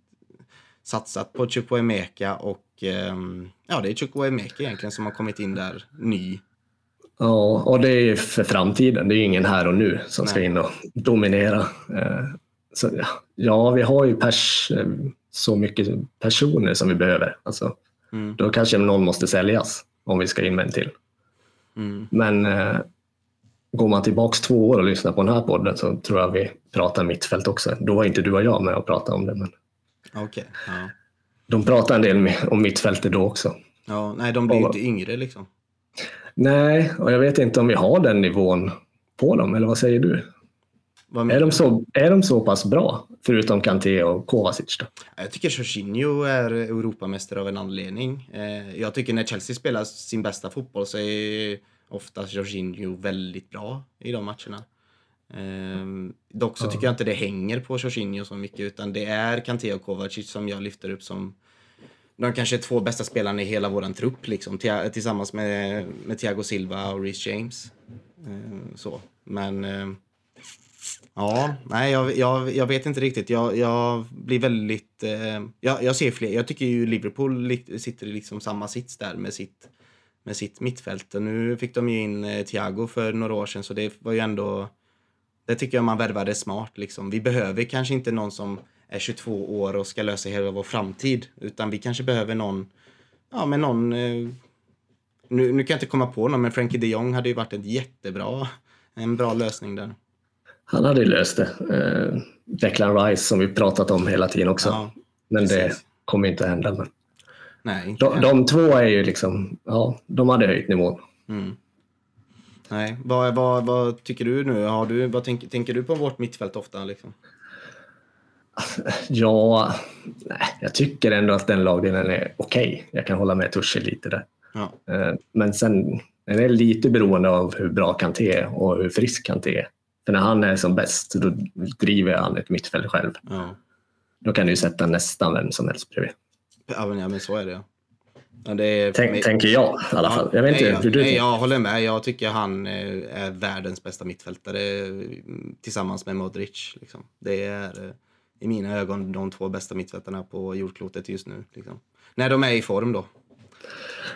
satsat på Chukwuemeka och ehm, ja, det är Chukwuemeka egentligen som har kommit in där ny. Ja, och det är för framtiden. Det är ingen här och nu som Nej. ska in och dominera. Eh, så, ja, vi har ju pers, eh, så mycket personer som vi behöver. Alltså, mm. Då kanske någon måste säljas om vi ska in med en till. Mm. Men eh, går man tillbaks två år och lyssnar på den här podden så tror jag vi pratar mittfält också. Då var inte du och jag med och pratade om det. Men... Okay, ja. De pratar en del om mittfältet då också. Ja, nej, de blir ju inte yngre liksom. Nej, och jag vet inte om vi har den nivån på dem, eller vad säger du? Vad är, de så, är de så pass bra, förutom Kanté och Kovacic? Då? Jag tycker Jorginho är Europamästare av en anledning. Eh, jag tycker när Chelsea spelar sin bästa fotboll så är oftast Jorginho väldigt bra i de matcherna. Ehm, dock så tycker jag inte det hänger på Jorginho så mycket utan det är Kanté och Kovacic som jag lyfter upp som de kanske två bästa spelarna i hela våran trupp liksom, tillsammans med, med Thiago Silva och Reece James. Ehm, så. Men ehm, ja, nej, jag, jag, jag vet inte riktigt. Jag, jag blir väldigt... jag, jag ser fler. Jag tycker ju Liverpool sitter i liksom samma sits där med sitt, med sitt mittfält. Nu fick de ju in eh, Thiago för några år sedan så det var ju ändå det tycker jag man värvade smart. Liksom. Vi behöver kanske inte någon som är 22 år och ska lösa hela vår framtid. Utan vi kanske behöver någon, ja men någon, eh, nu, nu kan jag inte komma på någon, men Frankie de Jong hade ju varit ett jättebra, en bra lösning där. Han hade ju löst det. Eh, Declan Rice som vi pratat om hela tiden också. Ja, men precis. det kommer inte hända. Men... Nej, inte de, de två är ju liksom, ja, de hade höjt nivån. Mm. Nej, vad, vad, vad tycker du nu? Har du, vad tänker, tänker du på vårt mittfält ofta? Liksom? Ja, nej, jag tycker ändå att den lagdelen är okej. Okay. Jag kan hålla med Tuchel lite där. Ja. Eh, men sen är lite beroende av hur bra Kanté är och hur frisk Kanté är. För när han är som bäst, då driver han ett mittfält själv. Ja. Då kan du sätta nästan vem som helst bredvid. Ja, men, ja, men så är det. Ja, är, Tänk, tänker jag i alla fall. Jag vet nej, inte hur du nej, Jag håller med. Jag tycker han eh, är världens bästa mittfältare tillsammans med Modric. Liksom. Det är eh, i mina ögon de två bästa mittfältarna på jordklotet just nu. Liksom. När de är i form då.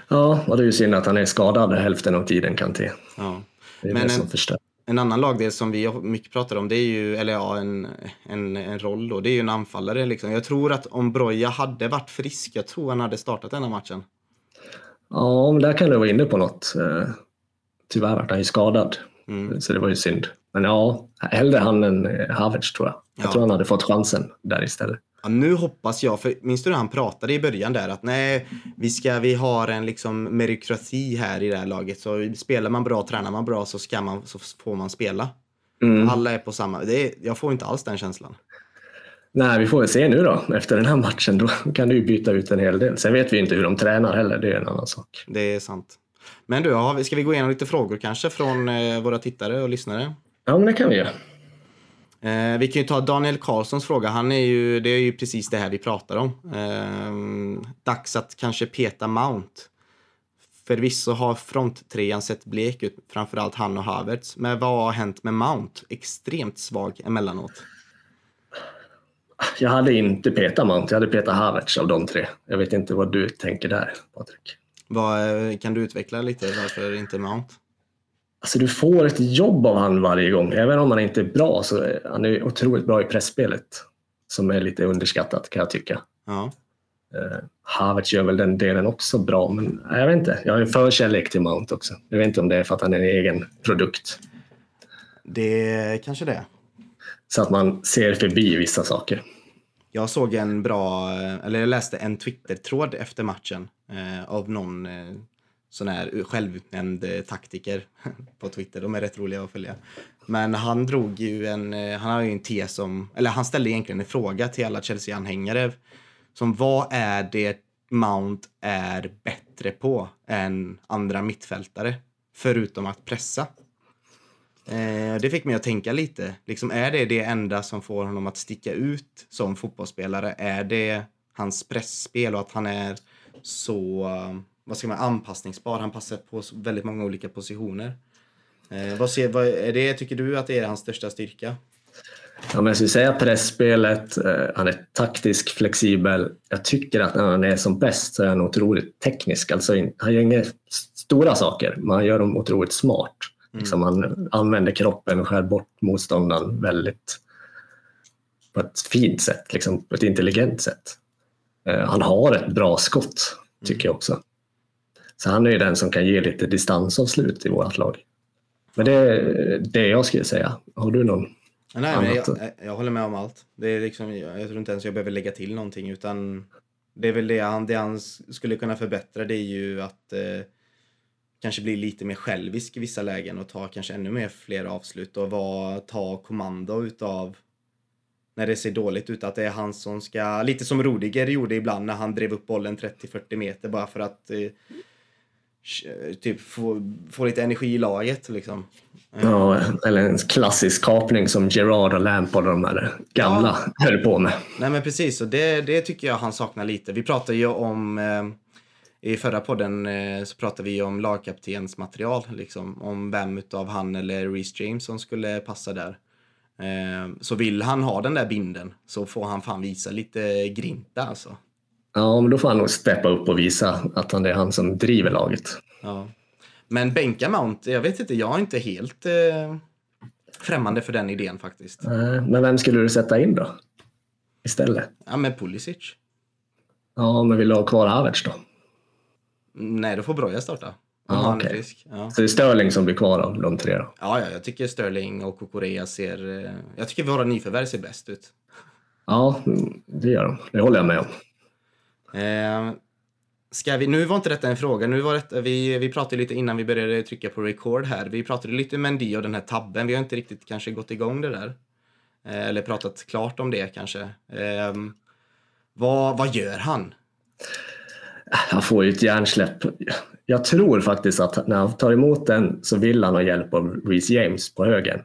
Ja, och det är ju synd att han är skadad hälften av tiden Kanté. Ja. Det är Men det som förstör. En annan lagdel som vi mycket pratar om, det är ju, eller ja, en, en, en roll då, det är ju en anfallare. Liksom. Jag tror att om Broja hade varit frisk, jag tror han hade startat denna matchen. Ja, men där kan du vara inne på något. Eh, tyvärr var han ju skadad, mm. så det var ju synd. Men ja, hellre han än eh, Havertz tror jag. Jag ja. tror han hade fått chansen där istället. Ja, nu hoppas jag, för minns du när han pratade i början där att nej, vi, ska, vi har en liksom meritokrati här i det här laget. Så spelar man bra, tränar man bra så, ska man, så får man spela. Mm. Alla är på samma... Det är, jag får inte alls den känslan. Nej, vi får väl se nu då. Efter den här matchen då kan du byta ut en hel del. Sen vet vi inte hur de tränar heller, det är en annan sak. Det är sant. Men du, ska vi gå igenom lite frågor kanske från eh, våra tittare och lyssnare? Ja, men det kan vi göra. Eh, vi kan ju ta Daniel Karlssons fråga. Han är ju, det är ju precis det här vi pratar om. Eh, dags att kanske peta Mount. Förvisso har fronttrean sett blek ut, framförallt han och Havertz. Men vad har hänt med Mount? Extremt svag emellanåt. Jag hade inte petat Mount, jag hade petat Havertz av de tre. Jag vet inte vad du tänker där, Patrik. Vad, kan du utveckla lite varför inte Mount? Alltså du får ett jobb av han varje gång. Även om han inte är bra så är han är otroligt bra i pressspelet. Som är lite underskattat kan jag tycka. Ja. Uh, Havertz gör väl den delen också bra, men jag vet inte. Jag har en förkärlek till Mount också. Jag vet inte om det är för att han är en egen produkt. Det är kanske det. Så att man ser förbi vissa saker. Jag såg en bra, eller jag läste en Twitter-tråd efter matchen eh, av någon eh, sån här självutnämnd taktiker på Twitter. De är rätt roliga att följa. Men han drog ju en, eh, han har ju en tes om, eller han ställde egentligen en fråga till alla Chelsea-anhängare. Som vad är det Mount är bättre på än andra mittfältare? Förutom att pressa. Eh, det fick mig att tänka lite. Liksom, är det det enda som får honom att sticka ut som fotbollsspelare? Är det hans pressspel och att han är så vad ska man, anpassningsbar. Han passar på väldigt många olika positioner. Eh, vad, ser, vad är det, tycker du att det är hans största styrka? Ja, men jag skulle säga pressspelet, eh, han är taktisk, flexibel. Jag tycker att när han är som bäst så är han otroligt teknisk. Alltså, han gör inga stora saker, men han gör dem otroligt smart. Mm. Liksom, han använder kroppen och skär bort motståndaren väldigt på ett fint sätt, liksom, på ett intelligent sätt. Eh, han har ett bra skott, tycker mm. jag också. Så han är ju den som kan ge lite distansavslut i vårt lag. Men det är det jag skulle säga. Har du någon Nej, men jag, jag, håller med om allt. Det är liksom, jag tror inte ens jag behöver lägga till någonting utan det är väl det han, det han skulle kunna förbättra det är ju att eh, kanske bli lite mer självisk i vissa lägen och ta kanske ännu mer fler avslut och var, ta kommando utav när det ser dåligt ut. Att det är han som ska, lite som Rodiger gjorde ibland när han drev upp bollen 30-40 meter bara för att eh, typ få, få lite energi i laget. Liksom. Ja, eller en klassisk kapning som Gerard och Lampard och de här gamla ja. höll på med. Nej men precis, och det, det tycker jag han saknar lite. Vi pratade ju om eh, i förra podden eh, så pratade vi om lagkaptensmaterial, liksom, om vem av han eller Reece James som skulle passa där. Eh, så vill han ha den där binden så får han fan visa lite grinta alltså. Ja, men då får han nog steppa upp och visa att han är han som driver laget. Ja. Men bänka Mount, jag vet inte, jag är inte helt eh, främmande för den idén faktiskt. Äh, men vem skulle du sätta in då? Istället? Ja, med Pulisic. Ja, men vill du ha kvar Havertz då? Nej, då får Broja starta. Ah, okay. ja. Så det är Sterling som blir kvar av de tre då? Ja, ja jag tycker Sterling och Kokorea ser... Eh, jag tycker våra nyförvärv ser bäst ut. Ja, det gör de. Det håller jag med om. Eh, ska vi, nu var inte detta en fråga, nu var det, vi, vi pratade lite innan vi började trycka på record här. Vi pratade lite Mendy och den här tabben, vi har inte riktigt kanske gått igång det där. Eh, eller pratat klart om det kanske. Eh, vad, vad gör han? Han får ju ett hjärnsläpp. Jag tror faktiskt att när han tar emot den så vill han ha hjälp av Reece James på högen.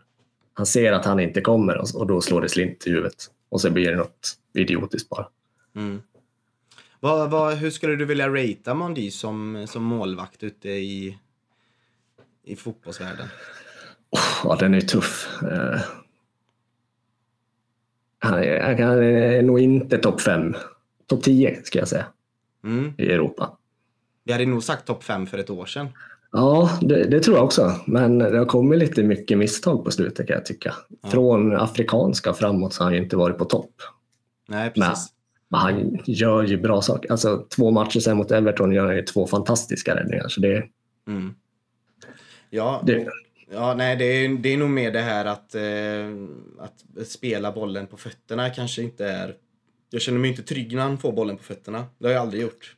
Han ser att han inte kommer och då slår det slint i huvudet. Och så blir det något idiotiskt bara. Mm. Vad, vad, hur skulle du vilja ratea Mondi som, som målvakt ute i, i fotbollsvärlden? Oh, ja, den är tuff. Uh, han, är, han är nog inte topp fem. Topp tio ska jag säga. Mm. I Europa. Vi hade nog sagt topp fem för ett år sedan. Ja, det, det, tror jag också. Men det har kommit lite mycket misstag på slutet kan jag tycka. Ja. Från afrikanska framåt så har han ju inte varit på topp. Nej, precis. Men han gör ju bra saker. Alltså, två matcher sen mot Everton gör han ju två fantastiska räddningar. Så det, mm. Ja, det, ja nej, det, är, det är nog mer det här att, eh, att spela bollen på fötterna kanske inte är... Jag känner mig inte trygg när han får bollen på fötterna. Det har jag aldrig gjort.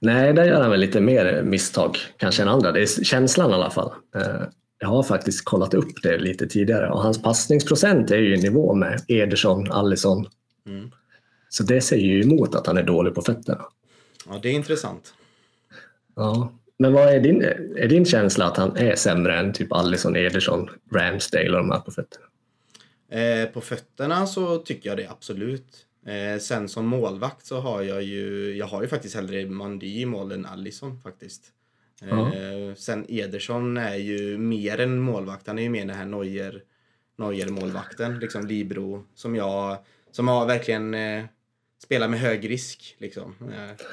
Nej, där gör han väl lite mer misstag kanske än andra. Det är känslan i alla fall. Eh, jag har faktiskt kollat upp det lite tidigare och hans passningsprocent är ju i nivå med Ederson, Allison. Mm. Så det säger ju emot att han är dålig på fötterna. Ja, det är intressant. Ja, men vad är din, är din känsla att han är sämre än typ Allison, Ederson, Ramsdale och de här på fötterna? Eh, på fötterna så tycker jag det absolut. Eh, sen som målvakt så har jag ju, jag har ju faktiskt hellre Mandy i mål än Allison faktiskt. Eh, sen Ederson är ju mer än målvakt, han är ju mer den här Neuer, Neuer-målvakten, liksom Libro, som jag, som har verkligen eh, spelar med hög risk liksom. Eh,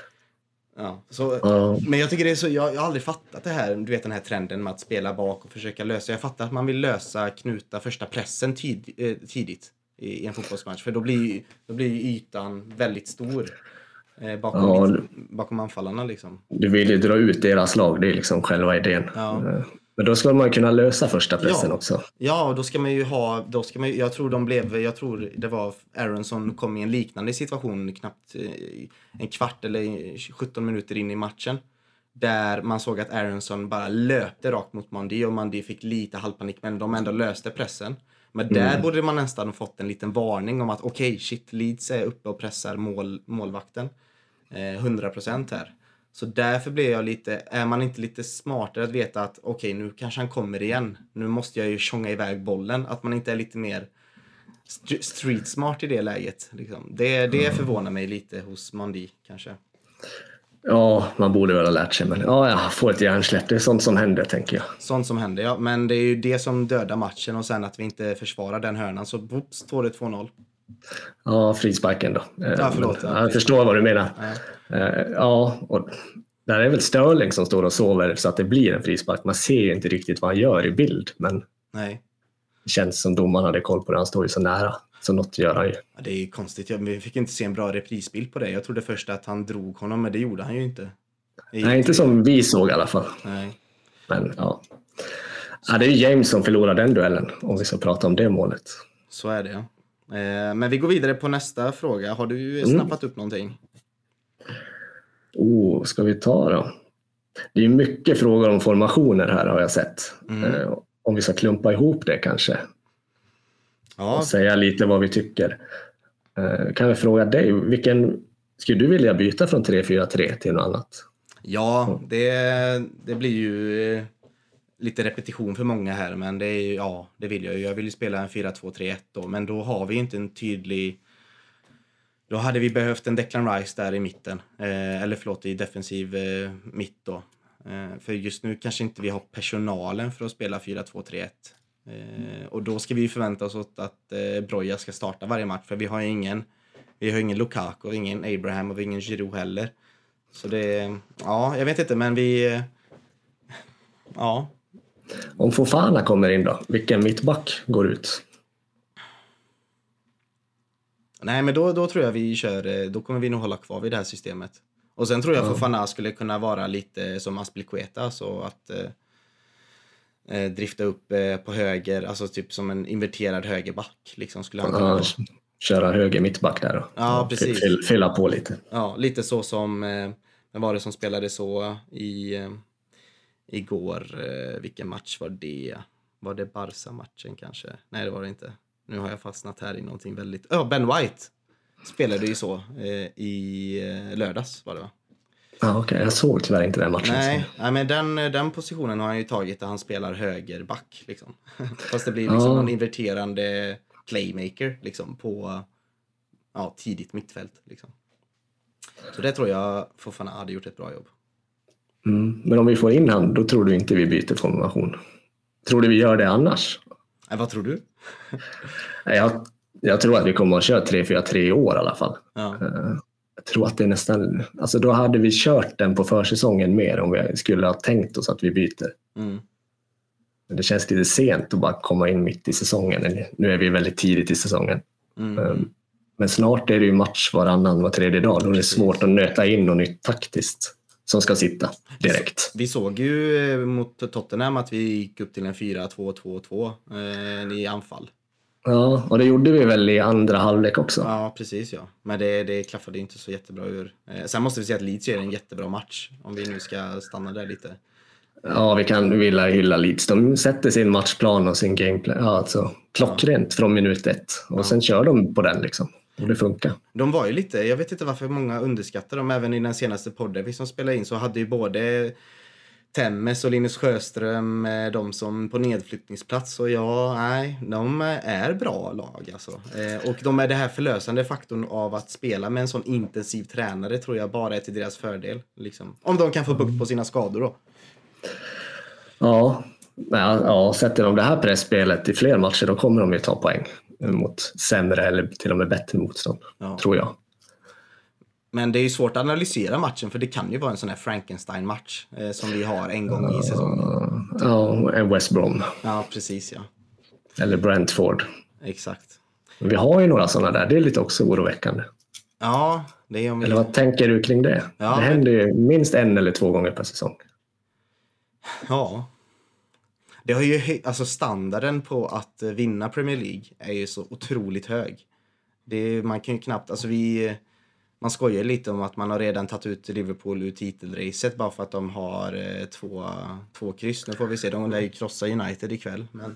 Ja, så. Men jag tycker det är så, jag, jag har aldrig fattat det här, du vet den här trenden med att spela bak och försöka lösa. Jag fattar att man vill lösa, knuta första pressen tid, eh, tidigt i, i, en fotbollsmatch. För då blir, då blir ytan väldigt stor eh, bakom, ja, bakom anfallarna. Liksom. Du vill ju dra ut deras lag, det är liksom själva idén. Ja. Men då ska man kunna lösa första pressen ja. också. Ja, och då ska man ju ha, då ska man, jag tror de blev, jag tror det var Aaron som kom i en liknande situation knappt eh, en kvart eller 17 minuter in i matchen. Där man såg att Aronson bara löpte rakt mot Mandy och Mandy fick lite halvpanik men de ändå löste pressen. Men där mm. borde man nästan fått en liten varning om att okej, okay, shit, Leeds är uppe och pressar mål, målvakten. Eh, 100% här. Så därför blir jag lite, är man inte lite smartare att veta att okej, okay, nu kanske han kommer igen. Nu måste jag ju tjonga iväg bollen. Att man inte är lite mer street smart i det läget. Liksom. Det, det mm. förvånar mig lite hos Mandi kanske. Ja, man borde väl ha lärt sig, men ja, jag får ett hjärnsläpp. Det är sånt som händer, tänker jag. Sånt som händer, ja. Men det är ju det som dödar matchen och sen att vi inte försvarar den hörnan. Så whoops, står det 2-0. Ja, frisparken då. Ja, förlåt. Ja, jag förstår vad du menar. Ja. Eh, ja, och där är väl Störling som står och sover så att det blir en frispark. Man ser ju inte riktigt vad han gör i bild, men Nej. det känns som domaren hade koll på det. Han står ju så nära. Så något gör han ju. Ja, det är konstigt. Vi fick inte se en bra reprisbild på det. Jag trodde först att han drog honom, men det gjorde han ju inte. Nej, inte som vi såg i alla fall. Nej. Men ja. ja. Det är James som förlorar den duellen, om vi ska prata om det målet. Så är det. Eh, men vi går vidare på nästa fråga. Har du mm. snappat mm. upp någonting? Oh, ska vi ta då? Det är mycket frågor om formationer här har jag sett. Mm. Eh, om vi ska klumpa ihop det kanske. Ja. Och säga lite vad vi tycker. Eh, kan vi fråga dig, vilken skulle du vilja byta från 3-4-3 till något annat? Ja, det, det blir ju lite repetition för många här, men det är ju, ja, det vill jag ju. Jag vill ju spela en 4-2-3-1 då, men då har vi inte en tydlig... Då hade vi behövt en Declan Rice där i mitten, eh, eller förlåt, i defensiv eh, mitt då. Eh, för just nu kanske inte vi har personalen för att spela 4-2-3-1. Eh, och då ska vi förvänta oss att eh, Broja ska starta varje match, för vi har ingen, vi har ingen Lukaku, ingen Abraham och ingen Giroud heller. Så det, ja, jag vet inte, men vi... Eh, ja, om Fofana kommer in då, vilken mittback går ut? Nej, men då, då tror jag vi kör, eh, då kommer vi nog hålla kvar vid det här systemet. Och sen tror jag ja. Fofana skulle kunna vara lite som Aspilicueta, så att eh, eh, drifta upp eh, på höger, alltså typ som en inverterad högerback. Liksom skulle han ja, köra höger mittback där då. Ja, precis. Fylla på lite. Ja, lite så som, eh, vem var det som spelade så i eh, igår. Eh, vilken match var det? Var det Barca-matchen kanske? Nej, det var det inte. Nu har jag fastnat här i någonting väldigt... Ja, oh, Ben White spelade ju så eh, i eh, lördags var det va? Ja, okej. Okay. Jag såg tyvärr inte den matchen. Nej, nej men den, den positionen har han ju tagit där han spelar högerback. Liksom. Fast det blir liksom ja. en inverterande playmaker liksom, på ja, tidigt mittfält. Liksom. Så det tror jag Fofana hade gjort ett bra jobb. Mm. Men om vi får in han, då tror du inte vi byter formation? Tror du vi gör det annars? Nej, vad tror du? Jag, jag tror att vi kommer att köra 3-4-3 i år i alla fall. Ja. Eh, jag tror att det är nästan, alltså då hade vi kört den på försäsongen mer om vi skulle ha tänkt oss att vi byter. Mm. Det känns lite sent att bara komma in mitt i säsongen. Nu är vi väldigt tidigt i säsongen. Mm. Ehm, men snart är det ju match varannan, var tredje dag. Då är det svårt att nöta in något nytt taktiskt som ska sitta direkt. Vi såg ju eh, mot Tottenham att vi gick upp till en 4-2-2-2 eh, i anfall. Ja, och det gjorde vi väl i andra halvlek också. Ja, precis ja. Men det, det klaffade inte så jättebra ur. Eh, sen måste vi säga att Leeds gör en jättebra match, om vi nu ska stanna där lite. Ja, vi kan vilja hylla Leeds. De sätter sin matchplan och sin gameplan. Ja, alltså, klockrent ja. från minut ett. Och ja. sen kör de på den liksom. Och det funkar. De var ju lite, jag vet inte varför många underskattar dem. Även i den senaste podden vi som spelade in så hade ju både Temmes och Linus Sjöström, eh, de som på nedflyttningsplats. Och ja, nej, de är bra lag alltså. Eh, och de är det här förlösande faktorn av att spela med en sån intensiv tränare tror jag bara är till deras fördel. Liksom. Om de kan få bukt på sina skador då. Ja, ja, sätter de det här pressspelet i fler matcher då kommer de ju ta poäng mot sämre eller till och med bättre motstånd, ja. tror jag. Men det är ju svårt att analysera matchen för det kan ju vara en sån här Frankenstein-match eh, som vi har en gång i säsongen. Ja, en West Brom. Ja, precis ja. Eller Brentford. Exakt. Men vi har ju några sådana där, det är lite också oroväckande. Ja, det är om vi... Eller vad tänker du kring det? Ja, det händer ju minst en eller två gånger per säsong. Ja. Det har ju, alltså standarden på att vinna Premier League är ju så otroligt hög. Det, man kan ju knappt, alltså vi man skojar lite om att man har redan tagit ut Liverpool ur titelracet bara för att de har eh, två, två kryss. Nu får vi se, de lär ju krossa United ikväll. Men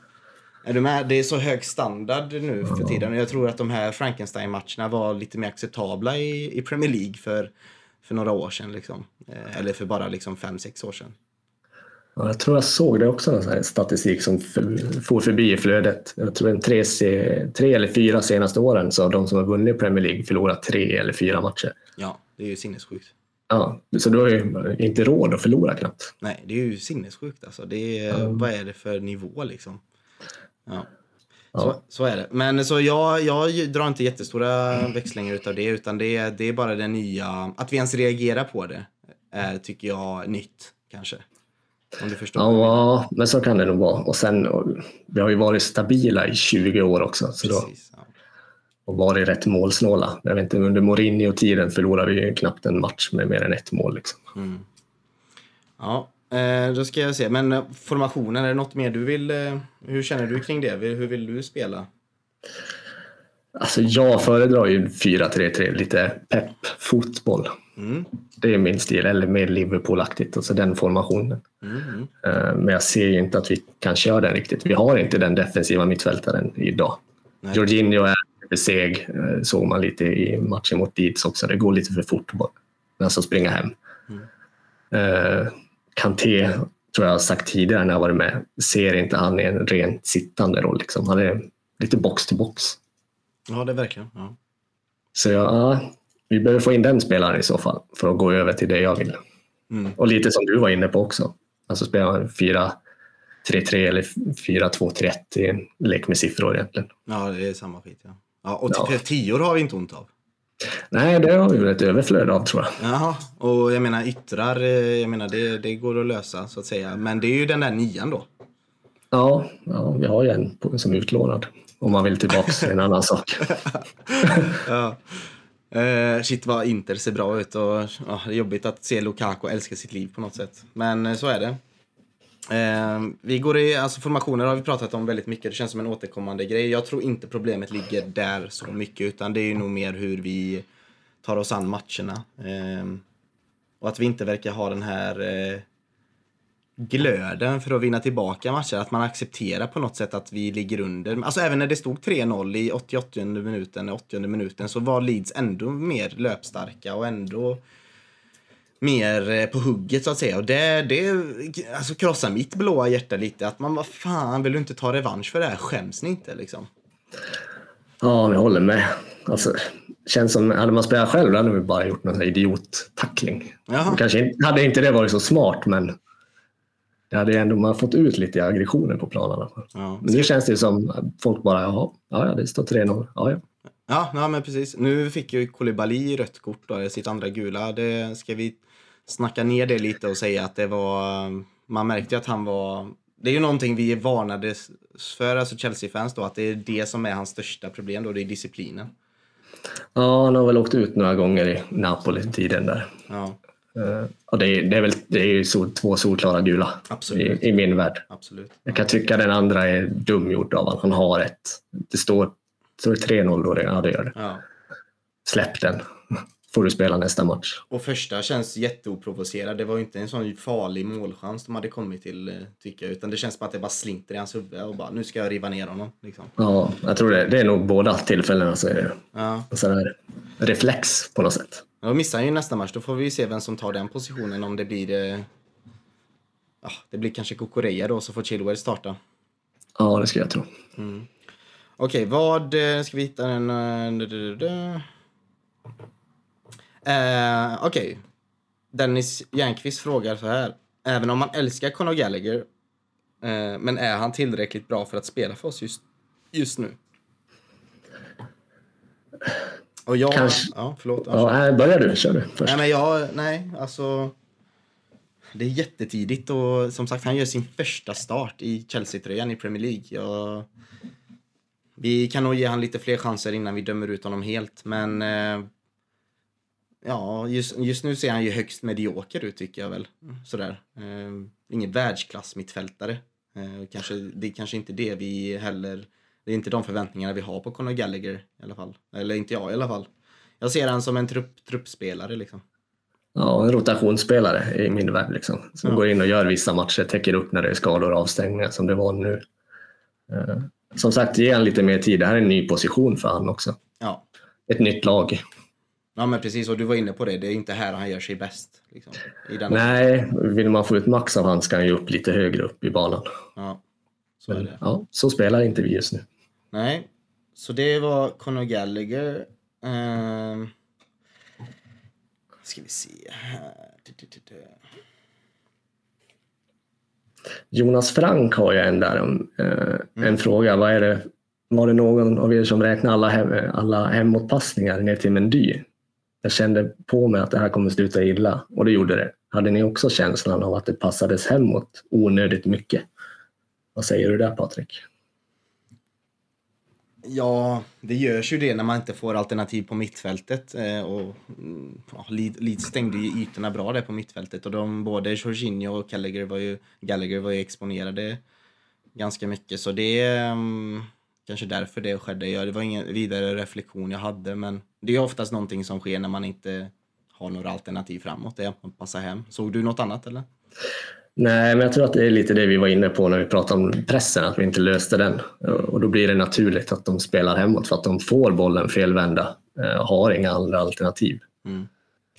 är du med? Det är så hög standard nu för tiden. Jag tror att de här Frankenstein-matcherna var lite mer acceptabla i, i Premier League för, för några år sedan. Liksom. Eh, eller för bara liksom fem, sex år sedan. Ja, jag tror jag såg det också, en statistik som for förbi i flödet. Jag tror en tre, tre eller fyra senaste åren så har de som har vunnit Premier League förlorat tre eller fyra matcher. Ja, det är ju sinnessjukt. Ja, så du har ju inte råd att förlora knappt. Nej, det är ju sinnessjukt alltså. Det är, mm. Vad är det för nivå liksom? Ja. Ja. Så, så, är det. Men så jag, jag drar inte jättestora växlingar utav det utan det, det är bara det nya. Att vi ens reagerar på det är, tycker jag, nytt kanske. Om du förstår. Ja, men så kan det nog vara. Och sen, vi har ju varit stabila i 20 år också. Så Precis, då, ja. Och varit rätt målsnåla. Jag vet inte, under Mourinho-tiden förlorade vi knappt en match med mer än ett mål. Liksom. Mm. Ja, eh, då ska jag se. Men eh, formationen, är det något mer du vill... Eh, hur känner du kring det? Hur vill du spela? Alltså jag föredrar ju 4-3-3, lite pepp fotboll. Mm. Det är min stil, eller mer Liverpool-aktigt, alltså den formationen. Mm. Men jag ser ju inte att vi kan köra den riktigt. Vi har inte den defensiva mittfältaren idag. Nej. Jorginho är lite seg, eh, såg man lite i matchen mot Leeds också. Det går lite för fort bara. Alltså springa hem. Mm. Uh, Kanté, tror jag sagt tidigare när jag varit med, ser inte han i en rent sittande roll. Liksom. Han är lite box till box. Ja, det verkligen. Ja. Så ja, vi behöver få in den spelaren i så fall för att gå över till det jag vill. Mm. Och lite som du var inne på också. Alltså spela 4-3-3 eller 4-2-3-1 i en lek med siffror egentligen. Ja, det är samma skit. Ja, ja och ja. tior har vi inte ont av. Nej, det har vi väl ett överflöd av tror jag. Jaha, och jag menar yttrar, eh, jag menar det, det går att lösa så att säga. Men det är ju den där nian då. Ja, ja vi har ju en som är utlånad. Om man vill tillbaka till en annan sak. ja. Uh, shit vad Inter ser bra ut och uh, det är jobbigt att se Lukaku älska sitt liv på något sätt. Men uh, så är det. Uh, vi går i, alltså formationer har vi pratat om väldigt mycket. Det känns som en återkommande grej. Jag tror inte problemet ligger där så mycket utan det är nog mer hur vi tar oss an matcherna. och att vi inte verkar ha den här glöden för att vinna tillbaka matcher. Att man accepterar på något sätt att vi ligger under. Alltså även när det stod 3-0 i 88 minuten, 80 minuten så var Leeds ändå mer löpstarka och ändå mer eh, på hugget så att säga. Och det, det alltså, krossar mitt blåa hjärta lite. Att man, vad fan, vill du inte ta revansch för det här? Skäms ni inte liksom? Ja, jag håller med. Alltså, känns som, hade man spelat själv hade vi bara gjort någon idiottackling. Kanske hade inte det varit så smart, men det hade ändå man fått ut lite aggressioner på planen. Ja. Men nu känns det som att folk bara, jaha, ja, det står 3-0. Ja, ja. Ja, ja, men precis. Nu fick ju Koulibaly rött kort, då, sitt andra gula. Det ska vi snacka ner det lite och säga att det var... Man märkte att han var... Det är ju någonting vi varnade för, alltså Chelsea-fans då, att det är det som är hans största problem då, det är disciplinen. Ja, han har väl åkt ut några gånger i Napoli-tiden där. Ja. Uh, och det är, det är väl det är sol, två solklara gula i, i, min värld. Absolut. Jag kan tycka den andra är dumgjord av honom. Han har ett. Det står, står 3-0 då, det, ja det gör det. Ja. Släpp den. Får du spela nästa match. Och första känns jätteoprovocerad. Det var ju inte en sån farlig målchans de hade kommit till, eh, tycker jag. Utan det känns som att det bara slinter i hans huvud och bara, nu ska jag riva ner honom. Liksom. Ja, jag tror det. Det är nog båda tillfällena så är det ja. en sån här reflex på något sätt. Då missar han ju nästa match. Då får vi se vem som tar den positionen om det blir... Eh, ja, det blir kanske Kokoreja då, så får Chilwell starta. Ja, det ska jag tro. Mm. Okej, okay, vad... Eh, ska vi hitta en... Uh, Okej. Okay. Dennis Järnqvist frågar så här. Även om man älskar Conor Gallagher, uh, men är han tillräckligt bra för att spela för oss just, just nu? Och jag... Kanske. Ja, förlåt. Ja, börjar du. Kör du först. Nej, men jag... Nej, alltså... Det är jättetidigt och som sagt, han gör sin första start i Chelsea-tröjan i Premier League. Jag... Vi kan nog ge han lite fler chanser innan vi dömer ut honom helt, men... Eh... Ja, just, just nu ser han ju högst medioker ut tycker jag väl. Sådär. Eh, ingen världsklass mittfältare. Eh, kanske, det är kanske inte det vi heller det är inte de förväntningarna vi har på Conor Gallagher i alla fall. Eller inte jag i alla fall. Jag ser han som en trupp, truppspelare liksom. Ja, en rotationsspelare i min värld liksom. Som ja. går in och gör vissa matcher, täcker upp när det är skador och avstängningar som det var nu. Uh, som sagt, ge han lite mer tid. Det här är en ny position för han också. Ja. Ett nytt lag. Ja men precis, och du var inne på det. Det är inte här han gör sig bäst. Liksom, Nej, vill man få ut max av han ska han ju upp lite högre upp i banan. Ja, så det. Ja, så spelar inte vi just nu. Nej, så det var Conor Gallagher. Uh, ska vi se här. Jonas Frank har ju en där, uh, mm. en fråga. Vad är det, var det någon av er som räknade alla, hem, alla hemåtpassningar ner till Mendy? Jag kände på mig att det här kommer sluta illa och det gjorde det. Hade ni också känslan av att det passades hemåt onödigt mycket? Vad säger du där Patrik? Ja, det görs ju det när man inte får alternativ på mittfältet. Eh, och, mm, ja, Leeds stängde ju ytorna bra där på mittfältet. Och de, både Jorginho och Gallagher var ju, Gallagher var ju exponerade ganska mycket. Så det är um, kanske därför det skedde. Ja, det var ingen vidare reflektion jag hade. Men det är oftast någonting som sker när man inte har några alternativ framåt. Det är att man passar hem. Såg du något annat eller? Nej, men jag tror att det är lite det vi var inne på när vi pratade om pressen, att vi inte löste den. Och då blir det naturligt att de spelar hemåt för att de får bollen felvända eh, och har inga andra alternativ. Mm.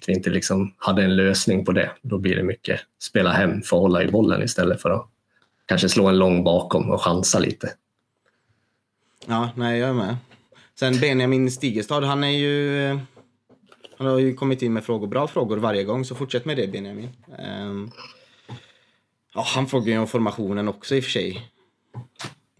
Att vi inte liksom hade en lösning på det. Då blir det mycket spela hem för att hålla i bollen istället för att kanske slå en lång bakom och chansa lite. Ja, nej, jag är med. Sen Benjamin Stigestad, han är ju... Han har ju kommit in med frågor, bra frågor varje gång, så fortsätt med det Benjamin. Um... Ja, han frågar ju om formationen också i och för sig.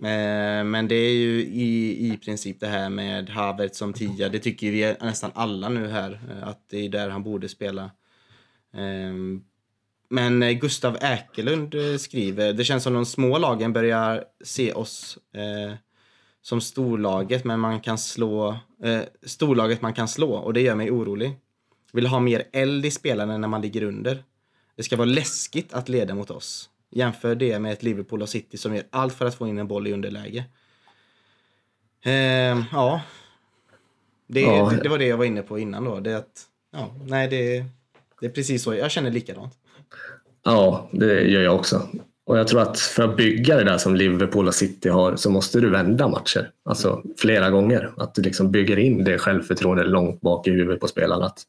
Eh, men det är ju i, i princip det här med Havert som tia. Det tycker vi nästan alla nu här, eh, att det är där han borde spela. Ehm, men eh, Gustav Äkelund skriver, det känns som de små lagen börjar se oss som storlaget, men man kan slå, storlaget man kan slå och det gör mig orolig. Vill ha mer eld i spelarna när man ligger under. Det ska vara läskigt att leda mot oss. Jämför det med ett Liverpool och City som gör allt för att få in en boll i underläge. Eh, ja. Det, ja. Det, det, var det jag var inne på innan då. Det att, ja, nej, det, det är precis så. Jag känner likadant. Ja, det gör jag också. Och jag tror att för att bygga det där som Liverpool och City har så måste du vända matcher. Alltså flera gånger. Att du liksom bygger in det självförtroendet långt bak i huvudet på spelarna. Att,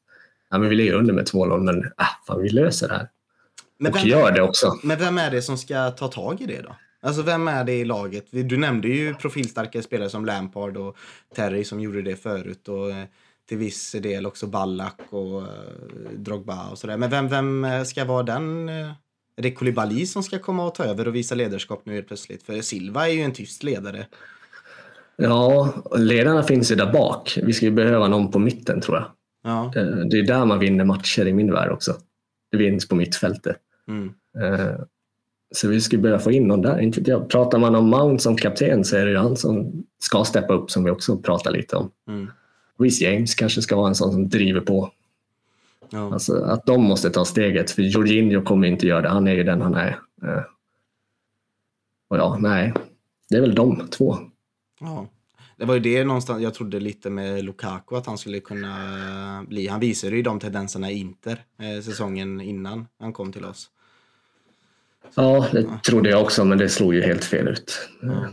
ja, men vi ligger under med 2-0 men äh, fan, vi löser det här. Men och vem, gör det också. Men vem är det som ska ta tag i det då? Alltså vem är det i laget? Du nämnde ju profilstarka spelare som Lampard och Terry som gjorde det förut. Och eh, till viss del också Ballack och eh, Drogba och sådär. Men vem, vem eh, ska vara den? Är det Koulibaly som ska komma och ta över och visa ledarskap nu helt plötsligt? För Silva är ju en tyst ledare. Ja, ledarna finns ju där bak. Vi skulle behöva någon på mitten tror jag. Ja. Det är där man vinner matcher i min värld också. Det vinns på mittfältet. Mm. Eh, så vi skulle börja få in någon där. Inte jag. Pratar man om Mount som kapten så är det ju han som ska steppa upp som vi också pratar lite om. Mm. Reece James kanske ska vara en sån som driver på. Ja. Alltså, att de måste ta steget för Jorginho kommer inte göra det. Han är ju den han är. Eh, och ja, nej. Det är väl de två. Ja. Det var ju det någonstans jag trodde lite med Lukaku att han skulle kunna bli. Han visade ju de tendenserna i Inter eh, säsongen innan han kom till oss. Ja, det ja. trodde jag också, men det slog ju helt fel ut. Ja.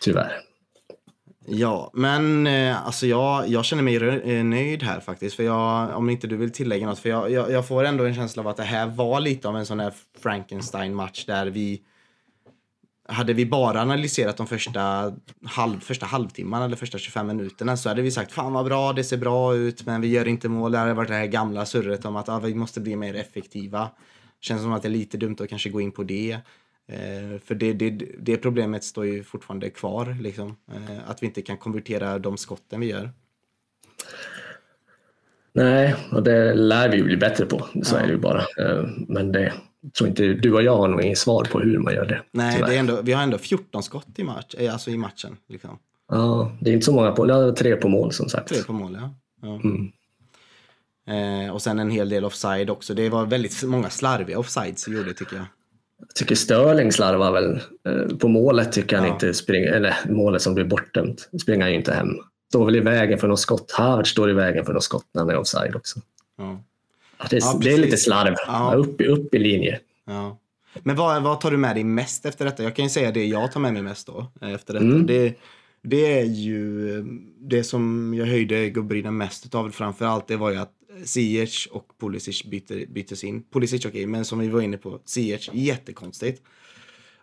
Tyvärr. Ja, men eh, alltså jag, jag känner mig eh, nöjd här faktiskt. För jag, om inte du vill tillägga något. För jag, jag, jag får ändå en känsla av att det här var lite av en sån här Frankenstein-match där vi hade vi bara analyserat de första, halv, första halvtimman eller första 25 minuterna så hade vi sagt fan vad bra, det ser bra ut men vi gör inte mål. Det hade varit det här gamla surret om att ah, vi måste bli mer effektiva. Känns som att det är lite dumt att kanske gå in på det. Eh, för det, det, det problemet står ju fortfarande kvar. Liksom. Eh, att vi inte kan konvertera de skotten vi gör. Nej, och det lär vi bli bättre på. Så ja. är det ju bara. Eh, men det, tror inte, du och jag har nog inget svar på hur man gör det. Nej, det är ändå, vi har ändå 14 skott i, match, alltså i matchen. Liksom. Ja, det är inte så många på, tre på mål som sagt. Tre på mål, ja. ja. Mm. Eh, och sen en hel del offside också. Det var väldigt många slarviga offsides gjorde tycker jag. Jag tycker Störling slarvar väl. Eh, på målet tycker han ja. inte springer, eller målet som blir bortdömt, springer han ju inte hem. Står väl i vägen för något skott. Havert står i vägen för något skott när han är offside också. Ja. Det är, ja, det är lite slarv. Ja. Upp, upp i linje. Men vad, vad tar du med dig mest efter detta? Jag kan ju säga det jag tar med mig mest då. Eh, efter detta. Mm. Det, det är ju det som jag höjde gubbridden mest av framför allt. Det var ju att Ziyech och Pulisic byter, byttes in. Pulisic okej, okay, men som vi var inne på, Ziyech, jättekonstigt.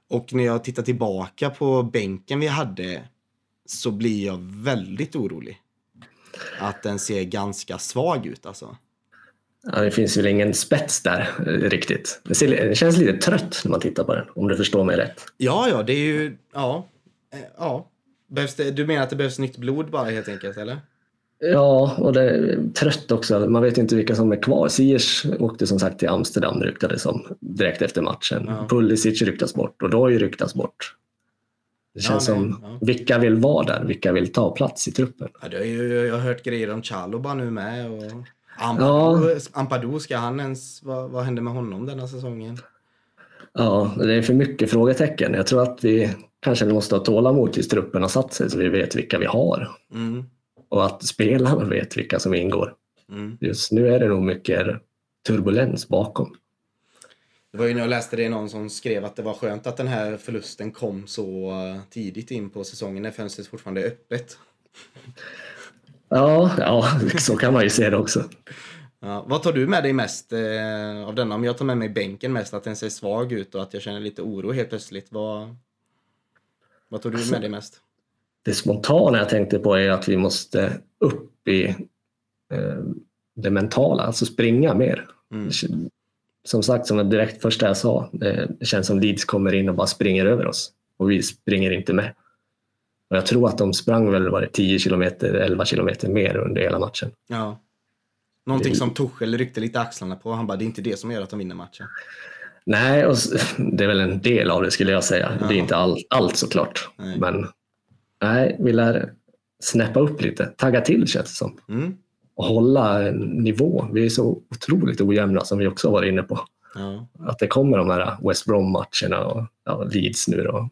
Och när jag tittar tillbaka på bänken vi hade så blir jag väldigt orolig. Att den ser ganska svag ut alltså. Ja, det finns väl ingen spets där eh, riktigt. Det, ser, det, känns lite trött när man tittar på den, om du förstår mig rätt. Ja, ja, det är ju... Ja. Eh, ja. Behövs det, du menar att det behövs nytt blod bara helt enkelt, eller? Ja, och det är trött också. Man vet inte vilka som är kvar. Siers åkte som sagt till Amsterdam ryktades som direkt efter matchen. Ja. Pulisic ryktas bort och Doy ryktas bort. Det känns ja, som, ja. vilka vill vara där? Vilka vill ta plats i truppen? Ja, det är ju, jag har hört grejer om Chaloba nu med. Och... Ampadu, ja. Ampadu, ska han ens, vad, vad hände med honom denna säsongen? Ja, det är för mycket frågetecken. Jag tror att vi kanske måste ha tålamod tills truppen har satt sig så vi vet vilka vi har. Mm. Och att spelarna vet vilka som ingår. Mm. Just nu är det nog mycket turbulens bakom. Det var ju när jag läste det någon som skrev att det var skönt att den här förlusten kom så tidigt in på säsongen när fönstret fortfarande är öppet. Ja, ja, så kan man ju se det också. Ja, vad tar du med dig mest eh, av denna? Om jag tar med mig bänken mest, att den ser svag ut och att jag känner lite oro helt plötsligt. Vad, vad tar du med dig mest? Det spontana jag tänkte på är att vi måste upp i eh, det mentala, alltså springa mer. Mm. Som sagt, som direkt första jag sa, det, det känns som Leeds kommer in och bara springer över oss och vi springer inte med. Och jag tror att de sprang väl var det 10 kilometer, 11 kilometer mer under hela matchen. Ja. Någonting det... som Tuchel ryckte lite axlarna på. Han bara, det är inte det som gör att de vinner matchen. Nej, och det är väl en del av det skulle jag säga. Ja. Det är inte all, allt såklart. Nej. Men nej, vi lär snäppa upp lite. Tagga till känns det som. Mm. Och hålla nivå. Vi är så otroligt ojämna som vi också varit inne på. Ja. Att det kommer de här West Brom-matcherna och ja, Leeds nu då.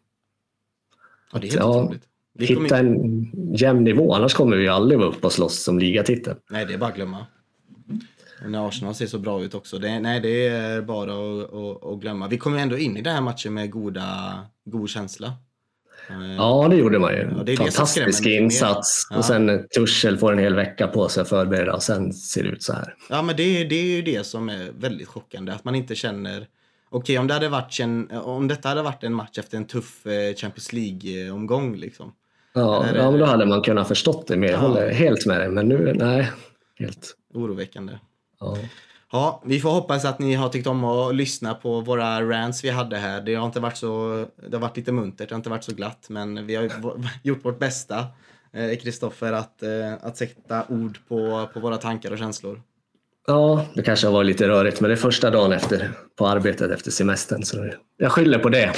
Ja, det är helt ja, otroligt hitta en jämn nivå, annars kommer vi aldrig vara uppe och slåss som ligatitel. Nej, det är bara att glömma. När Arsenal ser så bra ut också. Det, nej, det är bara att, att, att, glömma. Vi kom ändå in i den här matchen med goda, god känsla. Ja, det gjorde man ju. Ja, Fantastisk insats. Ja. Och sen Tuchel får en hel vecka på sig att förbereda och sen ser det ut så här. Ja, men det, det är ju det som är väldigt chockande. Att man inte känner... Okej, om, det hade varit en, om detta hade varit en match efter en tuff eh, Champions League-omgång. Liksom, Ja, ja men då hade man kunnat förstått det mer. Jag håller helt med dig, men nu, nej. Helt. Oroväckande. Ja. Ja, vi får hoppas att ni har tyckt om att lyssna på våra rants vi hade här. Det har inte varit så, det har varit lite muntert, det har inte varit så glatt, men vi har gjort vårt bästa, Kristoffer, eh, att, eh, att sätta ord på, på våra tankar och känslor. Ja, det kanske har varit lite rörigt, men det är första dagen efter på arbetet efter semestern, så jag skyller på det.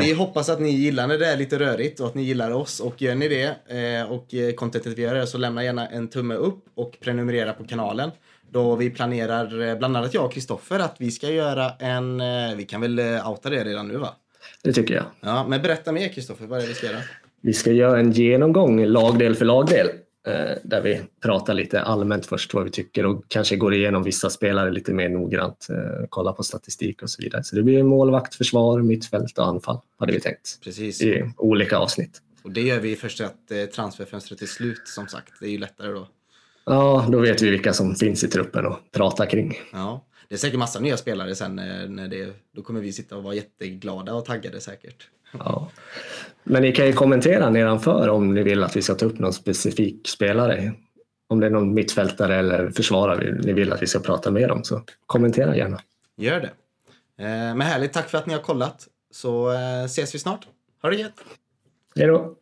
Vi hoppas att ni gillar när det är lite rörigt och att ni gillar oss. Och gör ni det eh, och eh, contentet vi gör så lämna gärna en tumme upp och prenumerera på kanalen. Då vi planerar, eh, bland annat jag och Kristoffer, att vi ska göra en... Vi kan väl outa det redan nu va? Det tycker jag. Ja, men berätta mer Kristoffer, vad är det vi ska göra? Vi ska göra en genomgång lagdel för lagdel. Eh, där vi pratar lite allmänt först vad vi tycker och kanske går igenom vissa spelare lite mer noggrant, eh, kollar på statistik och så vidare. Så det blir målvakt, försvar, mittfält och anfall hade vi tänkt Precis. i olika avsnitt. Och det gör vi först att eh, transferfönstret är slut som sagt. Det är ju lättare då. Ja, då vet vi vilka som finns i truppen och prata kring. Ja, det är säkert massa nya spelare sen när, när det, då kommer vi sitta och vara jätteglada och taggade säkert. Ja. Men ni kan ju kommentera nedanför om ni vill att vi ska ta upp någon specifik spelare. Om det är någon mittfältare eller försvarare ni vill att vi ska prata mer om så kommentera gärna. Gör det. Eh, men härligt, tack för att ni har kollat. Så eh, ses vi snart. Ha det gött! Hej då!